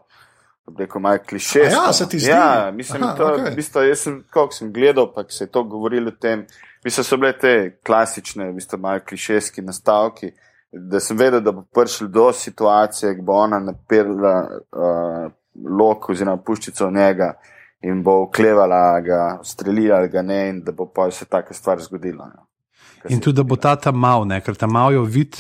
kako bi Rekel, malo klišejsko. A ja, se ti zdi? Ja, mislim, Aha, to, okay. v bistvu, jaz sem, koliko sem gledal, pa ko se je to govorilo o tem, mislim, so bile te klasične, v bistvu, malo klišejski nastavki, da sem vedel, da bo prišel do situacije, ko bo ona naperla uh, lok oziroma puščico v njega in bo oklevala ga, streljala ga ne in da bo pa se taka stvar zgodila. No. Kar In tudi, da bo ta tam mal, ne, ker tam mal jo vid.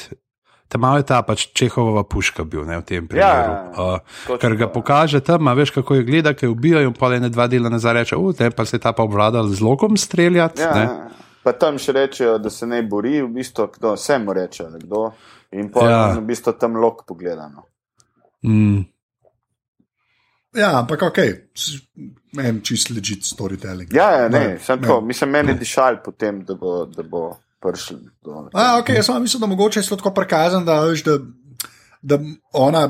Tam mal je ta pač Čehovova puška bil ne, v tem primeru. Ja, uh, ker ga ja. pokaže tam, veš, kako je gleda, ki ubijajo, in pa le ne dva dela nazaj reče, te pa se je ta pa obvladal z lokom streljati. Ja, ne. ja. Pa tam še rečejo, da se ne bori, v bistvu, kdo vse mu reče, ali kdo. In pa Ja. v bistvu tam lok pogledano. Mm. Ja, ampak ok, en čist legit storytelling. Ja, ja ne, Ne, sem ne. tako, mislim, meni dišal potem, da bo, da bo prišel do. A, okay, jaz sem mislil, da mogoče je to tako prikazano, da, veš, da, da ona,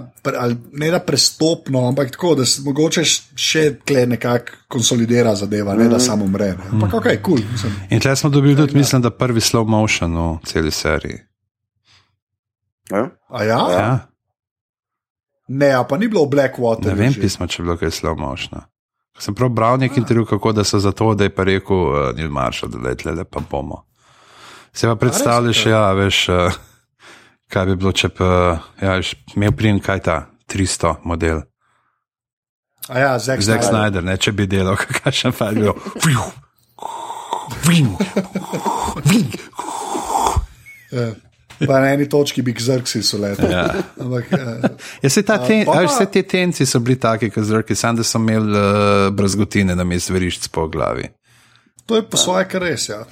ne da prestopno, ampak tako, da se mogoče še tle nekako konsolidira zadeva, ne da samo umre. Ne. Ampak ok, kul. Cool, In tle smo dobili tudi, mislim, da prvi slow motion v celi seriji. Ja? A ja? ja. Ja, Ne, a pa ni bilo v Blackwater. ne vem, pismo, če je bilo kaj slow motion. Sem prav bral nek intervju, kako da so zato, da je pa rekel uh, Neil Marshall, da le tle pa bomo. Se pa predstavljaš, ja, veš, uh, kaj bi bilo, če pa, ja, imel prijem kaj ta 300 model. A ja, Zack Snyder. Snyder, ne, če bi delal, kakšen fajn bil. Ja. Pa na eni točki bi gzrksi so leteli. Ja. Ampak, eh, Ja, se ta ten, pa- a veš, vse te tenci so bili taki, kot zrki, sam da so imeli uh, brazgotine na mestu verišč po glavi. to je po svoje kar res. Ja.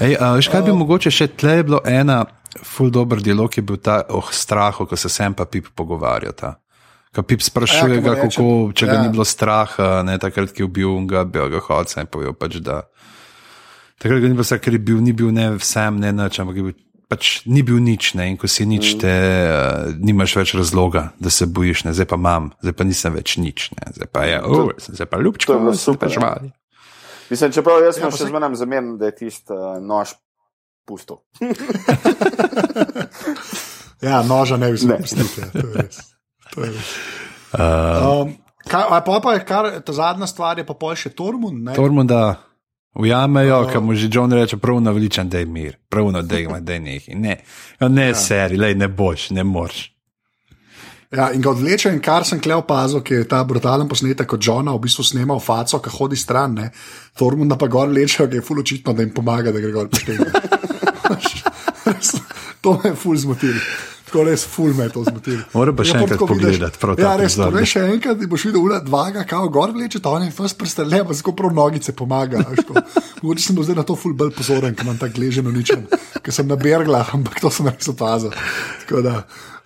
Ej, a, veš, kaj bi mogoče še tle je bilo ena, full dober dialog je bil ta o strahu, ko se sem pa pip pogovarjata. Ko pip sprašuje, Ja, ga, kako, če ga ja. ni bilo straha, ne takrat, ki je ubil ga belega hodca in povedal pač, da. Takrat ga ni bilo strah, ker je bil, ni bil ne vsem, ne nič, ampak je bil, pač ni bil nič, ne, in ko si nič, te uh, nimaš več razloga, da se bojiš, ne, zdaj pa imam, zdaj pa nisem več nič, ne, zdaj pa je, oh, zdaj pa ljubčko, bilo zdaj pa super, živali. Mislim, čeprav jaz sem ja, še zmeraj zmeren, da je tisti uh, nož pustil. ja, noža ne bi smel Ne. pustiti. Ja, to je res. To je res. Uh, Um, kaj, a pa, pa je kar, ta zadnja stvar, je pa pol še Tormund. ne? Tormunda ujamejo, Aha. uh, mu že John reče, prav navličen, da je mir, prav no, da ima, da je nekaj. Ne, ja, ne, ja. seri, lej, ne boš, ne moreš. Ja, in ga odvleče, in kar sem kleo opazil, ki je ta brutalen posnetek, kot Johna v bistvu snema v faco, ki hodi stran, ne. Tormunda pa gor vleče, ki je ful očitno, da jim pomaga, da gre gor pošteje. to me je ful zmotil. Tako res ful me to zmotil. Moram pa še Ja, enkrat tako pogledati prav ta Ja, res, prizor. povej še enkrat, ti boš videl, ura dva, ga kao gor vleče, to je fas prstele, pa tako prav nogice pomaga. a veš, tako. Mogoče sem zdaj na to ful bolj pozoren, ker imam tako leženo ničem, ker sem na berglah, ampak to sem res opazil. Tako da,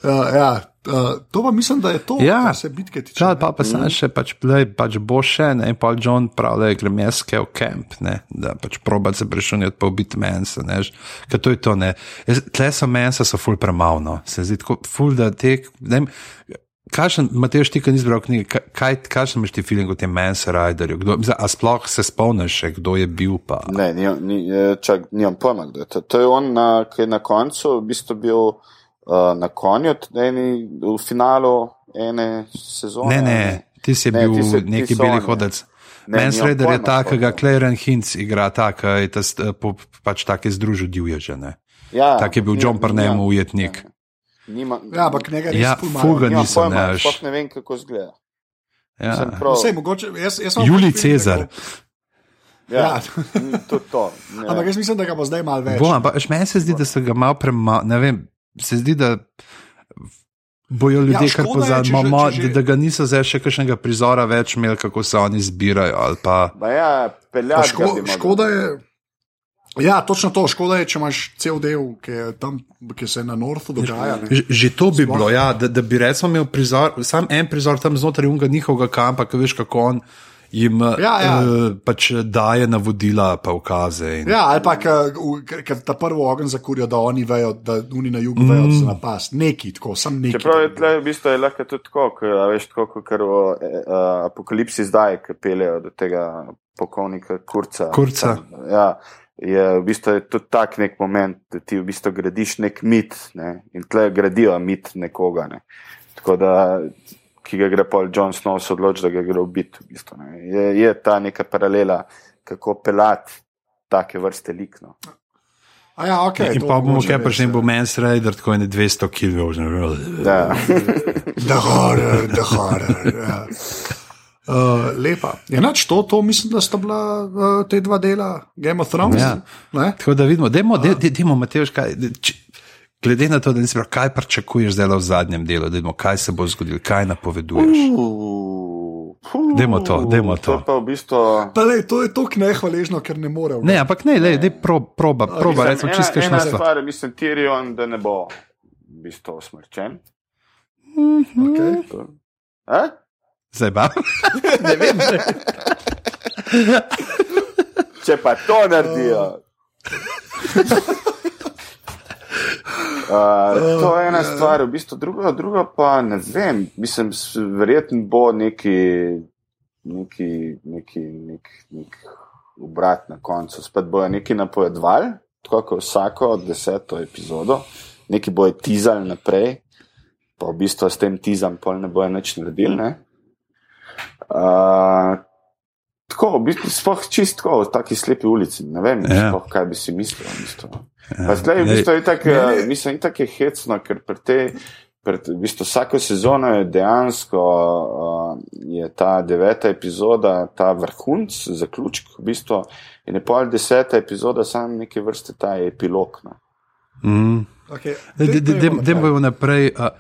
uh, ja, uh, to pa mislim, da je to, Ja. kar se bitke tiče. Čal pa pa sem še pač, play, pač bo še, ne, in pa John pravi, da grem jaz v kamp, ne, da pač probat se prešunjati pa ubiti mensa, ne, ker to je to, ne. Jaz, tle so mensa, so ful premavno, se zdi tako ful, da te, ne vem, Kakšen, Matej, ti, ki nisi bral knjige, ka- kaj, kakšen imaš ti feeling o tem Mensa Riderju? Kdo, mislim, a sploh se spomniš, še, kdo je bil pa? Ne, ni, ni, eh, čak, nimam pojma, kdo je to. To je on, na, ki je na koncu v bistvu bil uh, na konju, eni, v finalu ene sezone. Ne, ne, ti si Ne, bil ti ti neki beli hodec. Ne, Mens nimam Rider je pojma, ta, ki ga. Claren Hinz igra, ta, ki je ta, pač take združil divježe, ne. Ja, Tak je bil John Parnell nimam- ujetnik. Nima, Ja, ampak njega res Ja, ful ful ga malo. nimam nisem, pojma, ne, veš. sploh ne vem, kako izgleda. Ja. Sem prav, Vse, mogoče, jaz, jaz sem Julij pač Cezar. da ja, ja. tudi to. bo- Ne. Ampak jaz mislim, da ga bo zdaj malo več. Bo, ampak meni se zdi, da so ga malo premalo, ne vem, se zdi, da bojo ljudje Ja, kar pozabili, da, že- da ga niso zdaj še kakšnega prizora več imeli, kako se oni zbirajo. ali Pa, Ba ja, peljati Ško, škoda je. Ja, točno to. Škoda je, če imaš cel del, ki, je tam, ki se na Northu dogaja. ne. Že, že to bi Sploh. bilo, ja, da, da bi recimo imel prizor, sam en prizor tam znotraj unga njihovega kampa, ki veš, kako on jim Ja, ja. Uh, pač daje navodila, pa ukaze. In, Ja, ali pa ker ta prvi ogenj zakurijo, da oni vejo, da oni na jugu vejo, da se napast. Neki tako, sam neki. Čeprav je tle v bistvu je lahko tudi tako, a veš, tako kot kar v uh, apokalipsi zdaj, ki peljejo do tega polkovnika Kurca. Kurca. Tam, Ja, je v bistvu je tudi tak nek moment, da ti v bistvu gradiš nek mit ne, in tle gradijo mit nekoga. Ne. Tako da, ki ga gre pol John Snow se odloči, da ga gre ubiti. V bistvu, ne. je, je ta neka paralela, kako pelati take vrste likno. A ja, okay, in pa bomo kaj prišli, ja. bo Mans Raider tako ene 200 kg. Da. The horror, the horror. Ja. Uh, lepa. Enač to, to mislim, da sta bila uh, te dva dela Game of Thrones. Ja. Ne? Tako da vidimo, dajmo, daj- dajmo Mateoš, kaj. če- Glede na to, da nisi prav, kaj pričakuješ zdaj v zadnjem delu, da vidimo, kaj se bo zgodilo, kaj napoveduješ. Uh, Dajmo to, dajmo to. To je pa v bistvu. Pa lej, to je tako nehvaležno, ker ne more. Ne, ampak ne, le, daj pro, proba, proba, recimo, čisto ena kakšna stvar. mislim, Tyrion, da ne bo v bistvu usmrčen. Okay. Eh? Zdaj pa. Ne vem, Če pa to naredijo. Uh, to je ena stvar, v bistvu druga, druga pa ne vem. Mislim, verjetno bo neki, neki, neki, nek, nek obrat na koncu. Spet bojo neki napovedovali, tako kot vsako deseto epizodo, neki bojo tizali naprej, pa v bistvu s tem tizam pol ne bojo nič naredili. Ne? Uh, tako, v bistvu, sploh čistko v taki slepi ulici. Ne vem, Ja. ja. kaj bi si mislil. V bistvu. Ja, Pa zdaj, v Lej, bistvu, je Ne. mislim, itak je hecno, ker pri tej, pri, v bistvu, vsako sezono je dejansko uh, je ta deveta epizoda, ta vrhunc, zaključek, v bistvu, in je pol deseta epizoda, samo neke vrste ta epilog. No. mm. okay. Dajmo bomo naprej. Uh,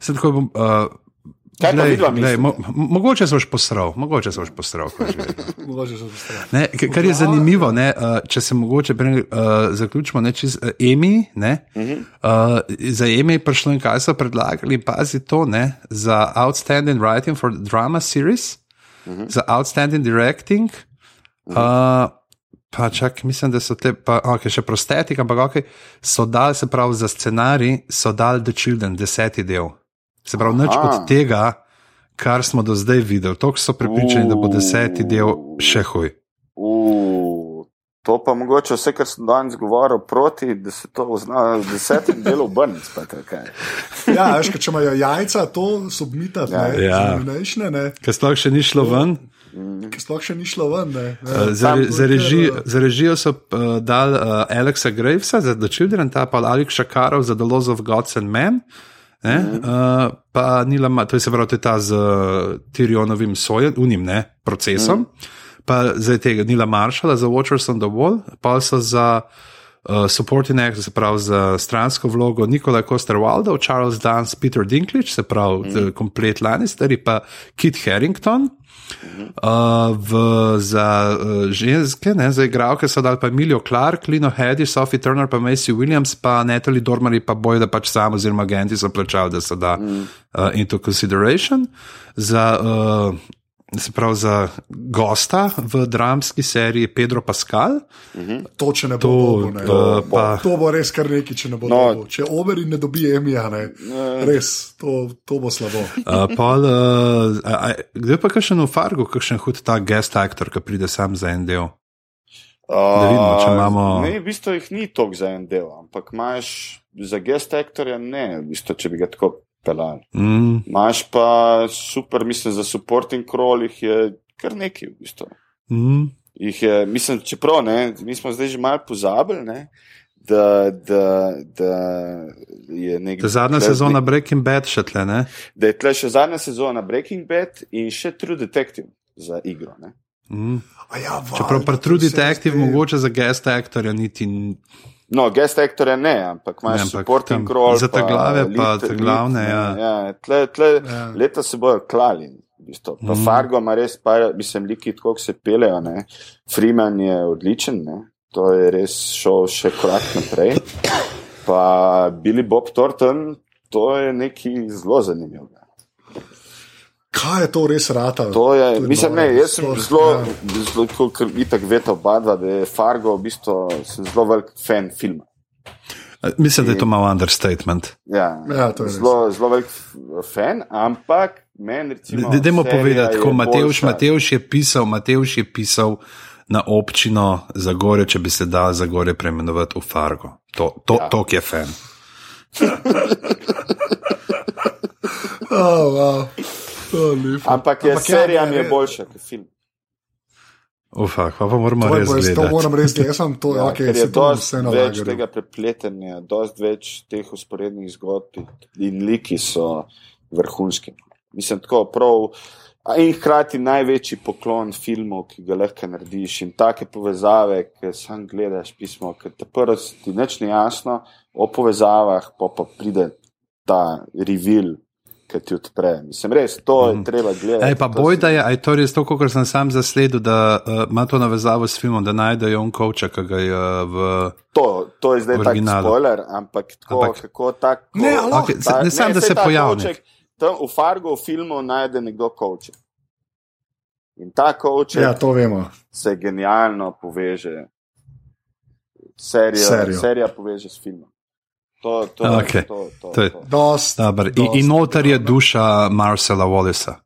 se tako bom. Uh, Kaj pa glej, vidva glej, mislite? mo, mo- mogoče se boš posral, mogoče se boš posral. Ne, kar je zanimivo, ne, uh, če se mogoče prej, uh, zaključimo, ne, čez uh, Emi. Ne, uh -huh. uh, za Emi je prišlo in kaj so predlagali, pazi to, ne, za Outstanding Writing for the Drama Series, uh -huh. za Outstanding Directing. Uh, pa čak, mislim, da so te, pa okay, še prostetik, ampak okay, so dali, se pravi, za scenarij, so dali The Children, deseti del. Se pravi, nič Aha. od tega, kar smo do zdaj videli, to so pripričani, da bo deseti del še huj. Uh, to pa mogoče vse, kar sem danes govoril proti, da se to zna v desetem delu obrniti. Ja, veš, če imajo jajca, to submitati, Ja. ne, Ja. nomination, ne, Ker sploh še ni šlo ven. ki sploh še ni šlo ven. Ne, Uh, ne. Za, Tam re- za, tudi, režijo, eh, za režijo so uh, dali uh, Alexa Gravesa za The Children, ta pa Alex Šakarov za The Laws of Gods and Men. Ne, uh, pa Nila, Ma- to je se pravi, ta z uh, Tyrionovim sojem, unim ne, procesom, mm. pa zdaj tega Nila Maršala za Watchers on the Wall, pa so za Uh, supporting actor, se pravi za stransko vlogo Nikolaj Koster-Waldau, Charles Dance, Peter Dinklage, se pravi mm. komplet Lannister, pa Kit Harrington. Uh, v, za uh, ženske, ne, za igralke so dali pa Emilio Clark, Lino Heddy, Sophie Turner, pa Macy Williams, pa Natalie Dormari, pa boj, da pač sam oziroma agenti so plačali, da se da mm. uh, into consideration. Za uh, se pravi za gosta v dramski seriji Pedro Pascal. Mm -hmm. To, če ne bo to, dobo, ne. To, pa... to bo res kar nekaj, če ne bo no. dobo. Če Oberi ne dobi Emija, ne. Ne. res, to, to bo slabo. uh, pol, uh, kdo je pa še v Fargu, kakšen hud ta guest actor, ki pride sam za en del? Uh, vidimo, imamo... Ne, v bistvu jih ni toliko za en del, ampak imaš za guest actorja ne, v bistvu, če bi ga tako pelali. Mm. Máš pa super, mislim, za supporting crawl jih je kar nekaj v bistvu. Mm. Je, mislim, čeprav ne, mi smo zdaj že malo pozabili, ne, da, da, da je nekaj. Zadnja sezona Breaking Bad še tle, ne? Da je tle še zadnja sezona Breaking Bad in še True Detective za igro. Mm. Ja, Čeprav pa True Detective mogoče za guest actorja niti. No, guest actor je ne, ampak imaš ne, supporting crawl. Za te glave, pa te glavne. Ja. Ja, tle, tle, ja. Leta se bojo klali. Pa mm. Fargo ima res, pa mislim, liki, kako se pelejo. Ne. Freeman je odličen, ne. to je res šel še korak naprej. Pa Billy Bob Thornton, to je nekaj zelo zanimivega. Kaj je to res rata? To je, to je mislim, ne, jaz sem zelo, ja. zelo, ker bi tako vedel, oba dva, da je Fargo, v bistvu, sem zelo velik fan filma. Mislim, da je to malo understatement. Ja, ja to je zelo, zelo velik fan, ampak meni recimo. Dajmo povedati, ko Mateuš, Mateuš je pisal, Mateuš je pisal na občino Zagore, če bi se dal Zagore preimenovati v Fargo. To, to, ja. to je fan. oh, wow. Ampak je Ampak serija ja, mi je boljša kot film. Ufa, pa moramo res gledati. To moram res gledati, jaz sem to, ja, okay, je to vse na več tega prepletenja, dosti več teh usporednih zgodb in liki so vrhunski. Mislim, tako prav. In hkrati največji poklon filmov, ki ga lahko narediš, in take povezave, ki sam gledaš pismo, ker te prvo ti neč ni jasno o povezavah, pa pa pride ta reveal, ki ti odpre. Mislim, res, to je mm. treba gledati. Ej, pa boj, da je, aj to res to, kot sem sam zasledil, da uh, ima to navezavo s filmom, da najdejo on koča, ki ga je v. To, to je zdaj tak spoiler, ampak tako, ampak, kako tako. Ne, okay, ta, ne, sem, ne, da se pojavi. Tam v Fargo v filmu najde nekdo koče. In ta koče ja, se genialno poveže. Serija, serija poveže s filmom. To, to, okay. to, to, to, to. Dost, dost, in, in noter je duša Marcela Wallisa.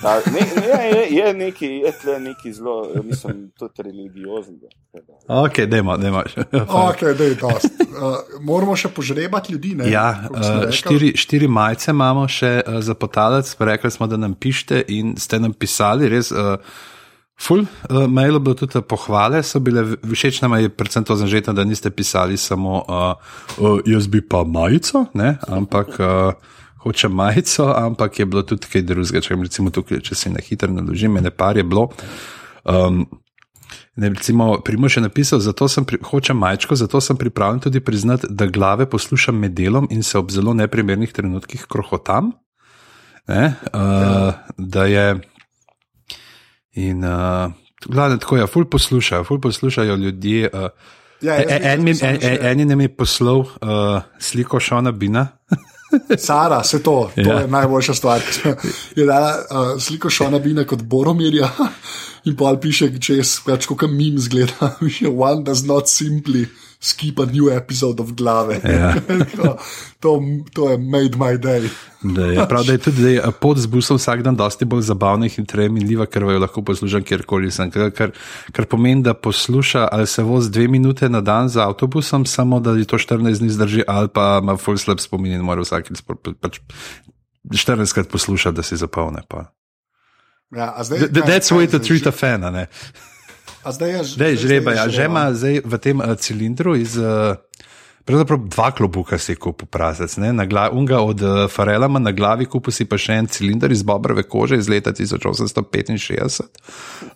Ta, ne, ne, je, je neki, je tle neki zelo, mislim, tudi religiozen. Ok, dajmo, dajmo. ok, dej, uh, moramo še požrebati ljudi. Ne? Ja, uh, štiri, štiri majce imamo še uh, za potalec, rekli smo, da nam pišete in ste nam pisali res. Uh, Ful, uh, mail bil tudi pohvale, so bile všeč nam je predvsem to zažetno, da niste pisali samo uh, uh, jaz bi pa majico, ne? ampak uh, hoče majico, ampak je bilo tudi kaj drugega, če, recimo, tukaj, če se na hitro naložim, ne par je bilo. Um, ne, recimo, Primož je napisal, zato sem pri, hoče majčko, zato sem pripravljen tudi priznati, da glave poslušam med delom in se ob zelo neprimernih trenutkih krohotam. Ne? Uh, da je. In uh, glavno, tako je, ful poslušajo, ful poslušajo ljudje. Uh, ja, e, en, en, en, en je mi poslal uh, sliko Šona Bina. Sara, se to, to ja. je najboljša stvar. Je dala uh, sliko Šona Bina kot Boromirja in pa piše, če je več kot mim zgleda, one does not simply skip a new episode of glave. Ja. to, to je made my day. da je, prav, da je tudi da pod zbusom vsak dan dosti bolj zabavnih in tremljiva, ker jo lahko poslušam kjerkoli sem. Kar, kar, kar pomeni, da posluša ali se vozi dve minute na dan z avtobusom, samo da je to 14 dni zdrži, ali pa ima full slab spomin in mora vsak pač 14 krat poslušati, da si zapolne. Ja, zdaj, That's way to treat a fan, ne? Zdaj je že žreba. Ja, že ima zdaj v tem uh, cilindru iz. Uh, Pravzaprav dva klobuka si kupil prazec. Unga od uh, Farela na glavi kupil si pa še en cilinder iz bobrove kože iz leta 1865.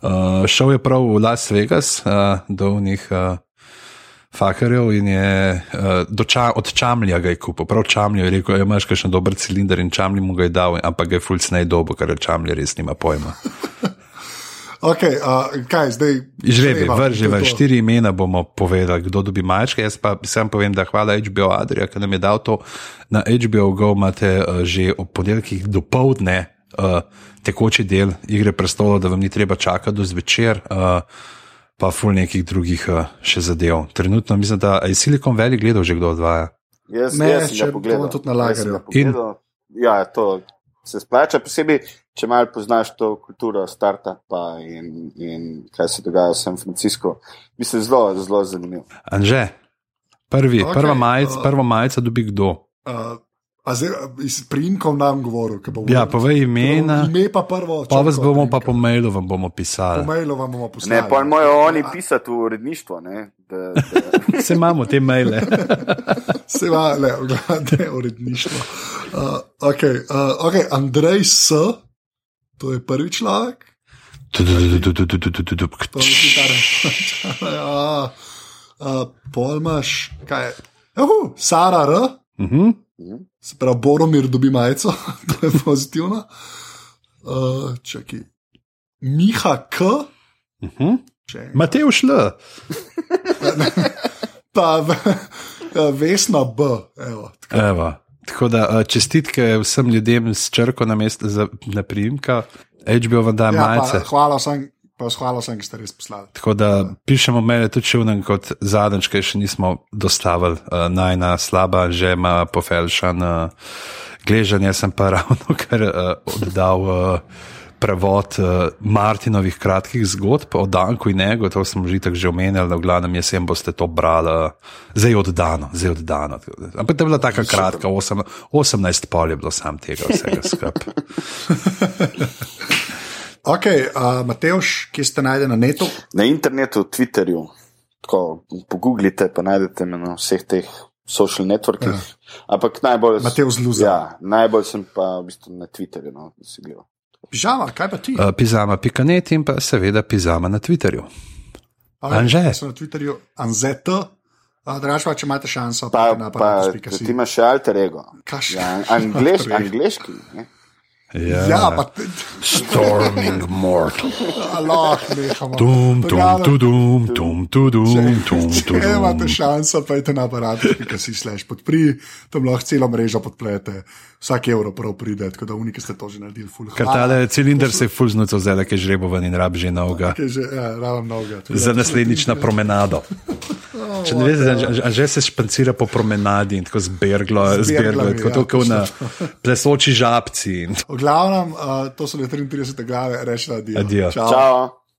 Uh, šel je prav v Las Vegas uh, do njih uh, fakarjev in je uh, doča, od Čamlja ga je kupil. Prav Čamlja je rekel, da imaš še dober cilinder in Čamlja mu ga je dal, ampak ga je fulc ne dobo, ker Čamlja res nima pojma. Okay, uh, kaj zdaj? Žrebi, vrži, to je v to. štiri imena bomo povedali, kdo dobi majčke. Jaz pa sam povem, da hvala HBO Adrija, ki nam je dal to. Na HBO Go imate uh, že ob ponedeljkih do povdne uh, tekoči del Igre prestolov, da vam ni treba čakati do zvečer. Uh, Pa ful nekih drugih uh, še zadev. Trenutno mislim, da je Silicon Valley gledal že kdo odvaja. Jaz, Ne, jaz sem ga pogledal. tudi na lagerju. Ja, to se splača, posebej, če malo poznaš to kulturo startupa in, in kaj se dogaja v San Franciscu. Mislim, zelo, zelo zanimivo. Anže, prvi, Ok, okay, prva, majic, uh, prva majica dobi kdo? Uh, a zdaj iz primkov nam govoril. ke bo Ja, povej imena, Ime pa prvo. pa vas bomo pa priimka. po mailu vam bomo Po pisali. mailu vam bomo poslali. Ne, pa morajo oni A- pisati v uredništvo. Ne, da, da, Vse imamo te maile. Se ima, le, gledaj, uredništvo. Uh, okay, uh, okay, Andrej S., to je prvi človek. To je kitara. ja, uh, pol imaš, kaj je? Juhu, Sara R., Mhm. se pravi, Boromir dobi majico, to je pozitivno. Uh, čakaj. Miha K., Mhm. če Matej šl. pa Vesna B. Evo, tako. Evo. Tako da uh, čestitke vsem ljudem s črko na mestu za na priimka. HBO vam daje Ja, majice. pa, hvala vsem, pa hvala vsem, ki ste res poslali. Tako da pišemo maile tudi še vnem kot zadnjič, ki še nismo dostavili. Uh, najna slaba že ima pofelšan uh, gležanje, sem pa ravno kar uh, oddal. Uh, Prevod uh, Martinovih kratkih zgodb o Danku in Ego, to sem že tako že omenil, da v glavnem jesen boste to brali, zdaj oddano, zdaj oddano. Ampak to je bila taka kratka, 8, 18 pol je bilo sam tega vsega skupaj. Ok, uh, Mateoš, kje ste najde na netu? na internetu, Twitterju, tako pogooglite, pa najdete me na vseh teh social networkih. Ja. Ampak najbolj, Matevž Luza. ja, najbolj sem pa v bistvu na Twitterju. No, da si gledal. Pižama, kaj pa ti? Uh, Pizama.net in pa seveda Pizama na Twitterju. Anže. Jaz sem na Twitterju Anzet. Drugač pa, če imate šanso, Pa, na pa pa, ti imaš še alter ego. Kaš- Ja, angliš, Alter ego. angliški. Ne? Ja, pa te- Storming Mortal. lahko nehamo. Tum, tum, tudum, tum, tudum, tum, Če imate tudum. šanso, pejte na aparat, ki si slash podpri, tam lahko celo mrežo podplete, vsak evro prav pride, tako da uniki ste to že naredili, full. Ker tale cilinder se je ful znucal zdaj, ki je žrebovan in rab že novega. Ki je že, ja, ravno mnogo. Za naslednjič na promenado. Če ne veš, a že se špancira po promenadi in tako zberglo, Z zberglo, berglami, tako ja, kot na točno plesoči žabci. V glavnem, uh, to so le 33 glave, reči adijo. Adijo. Čau. Čau.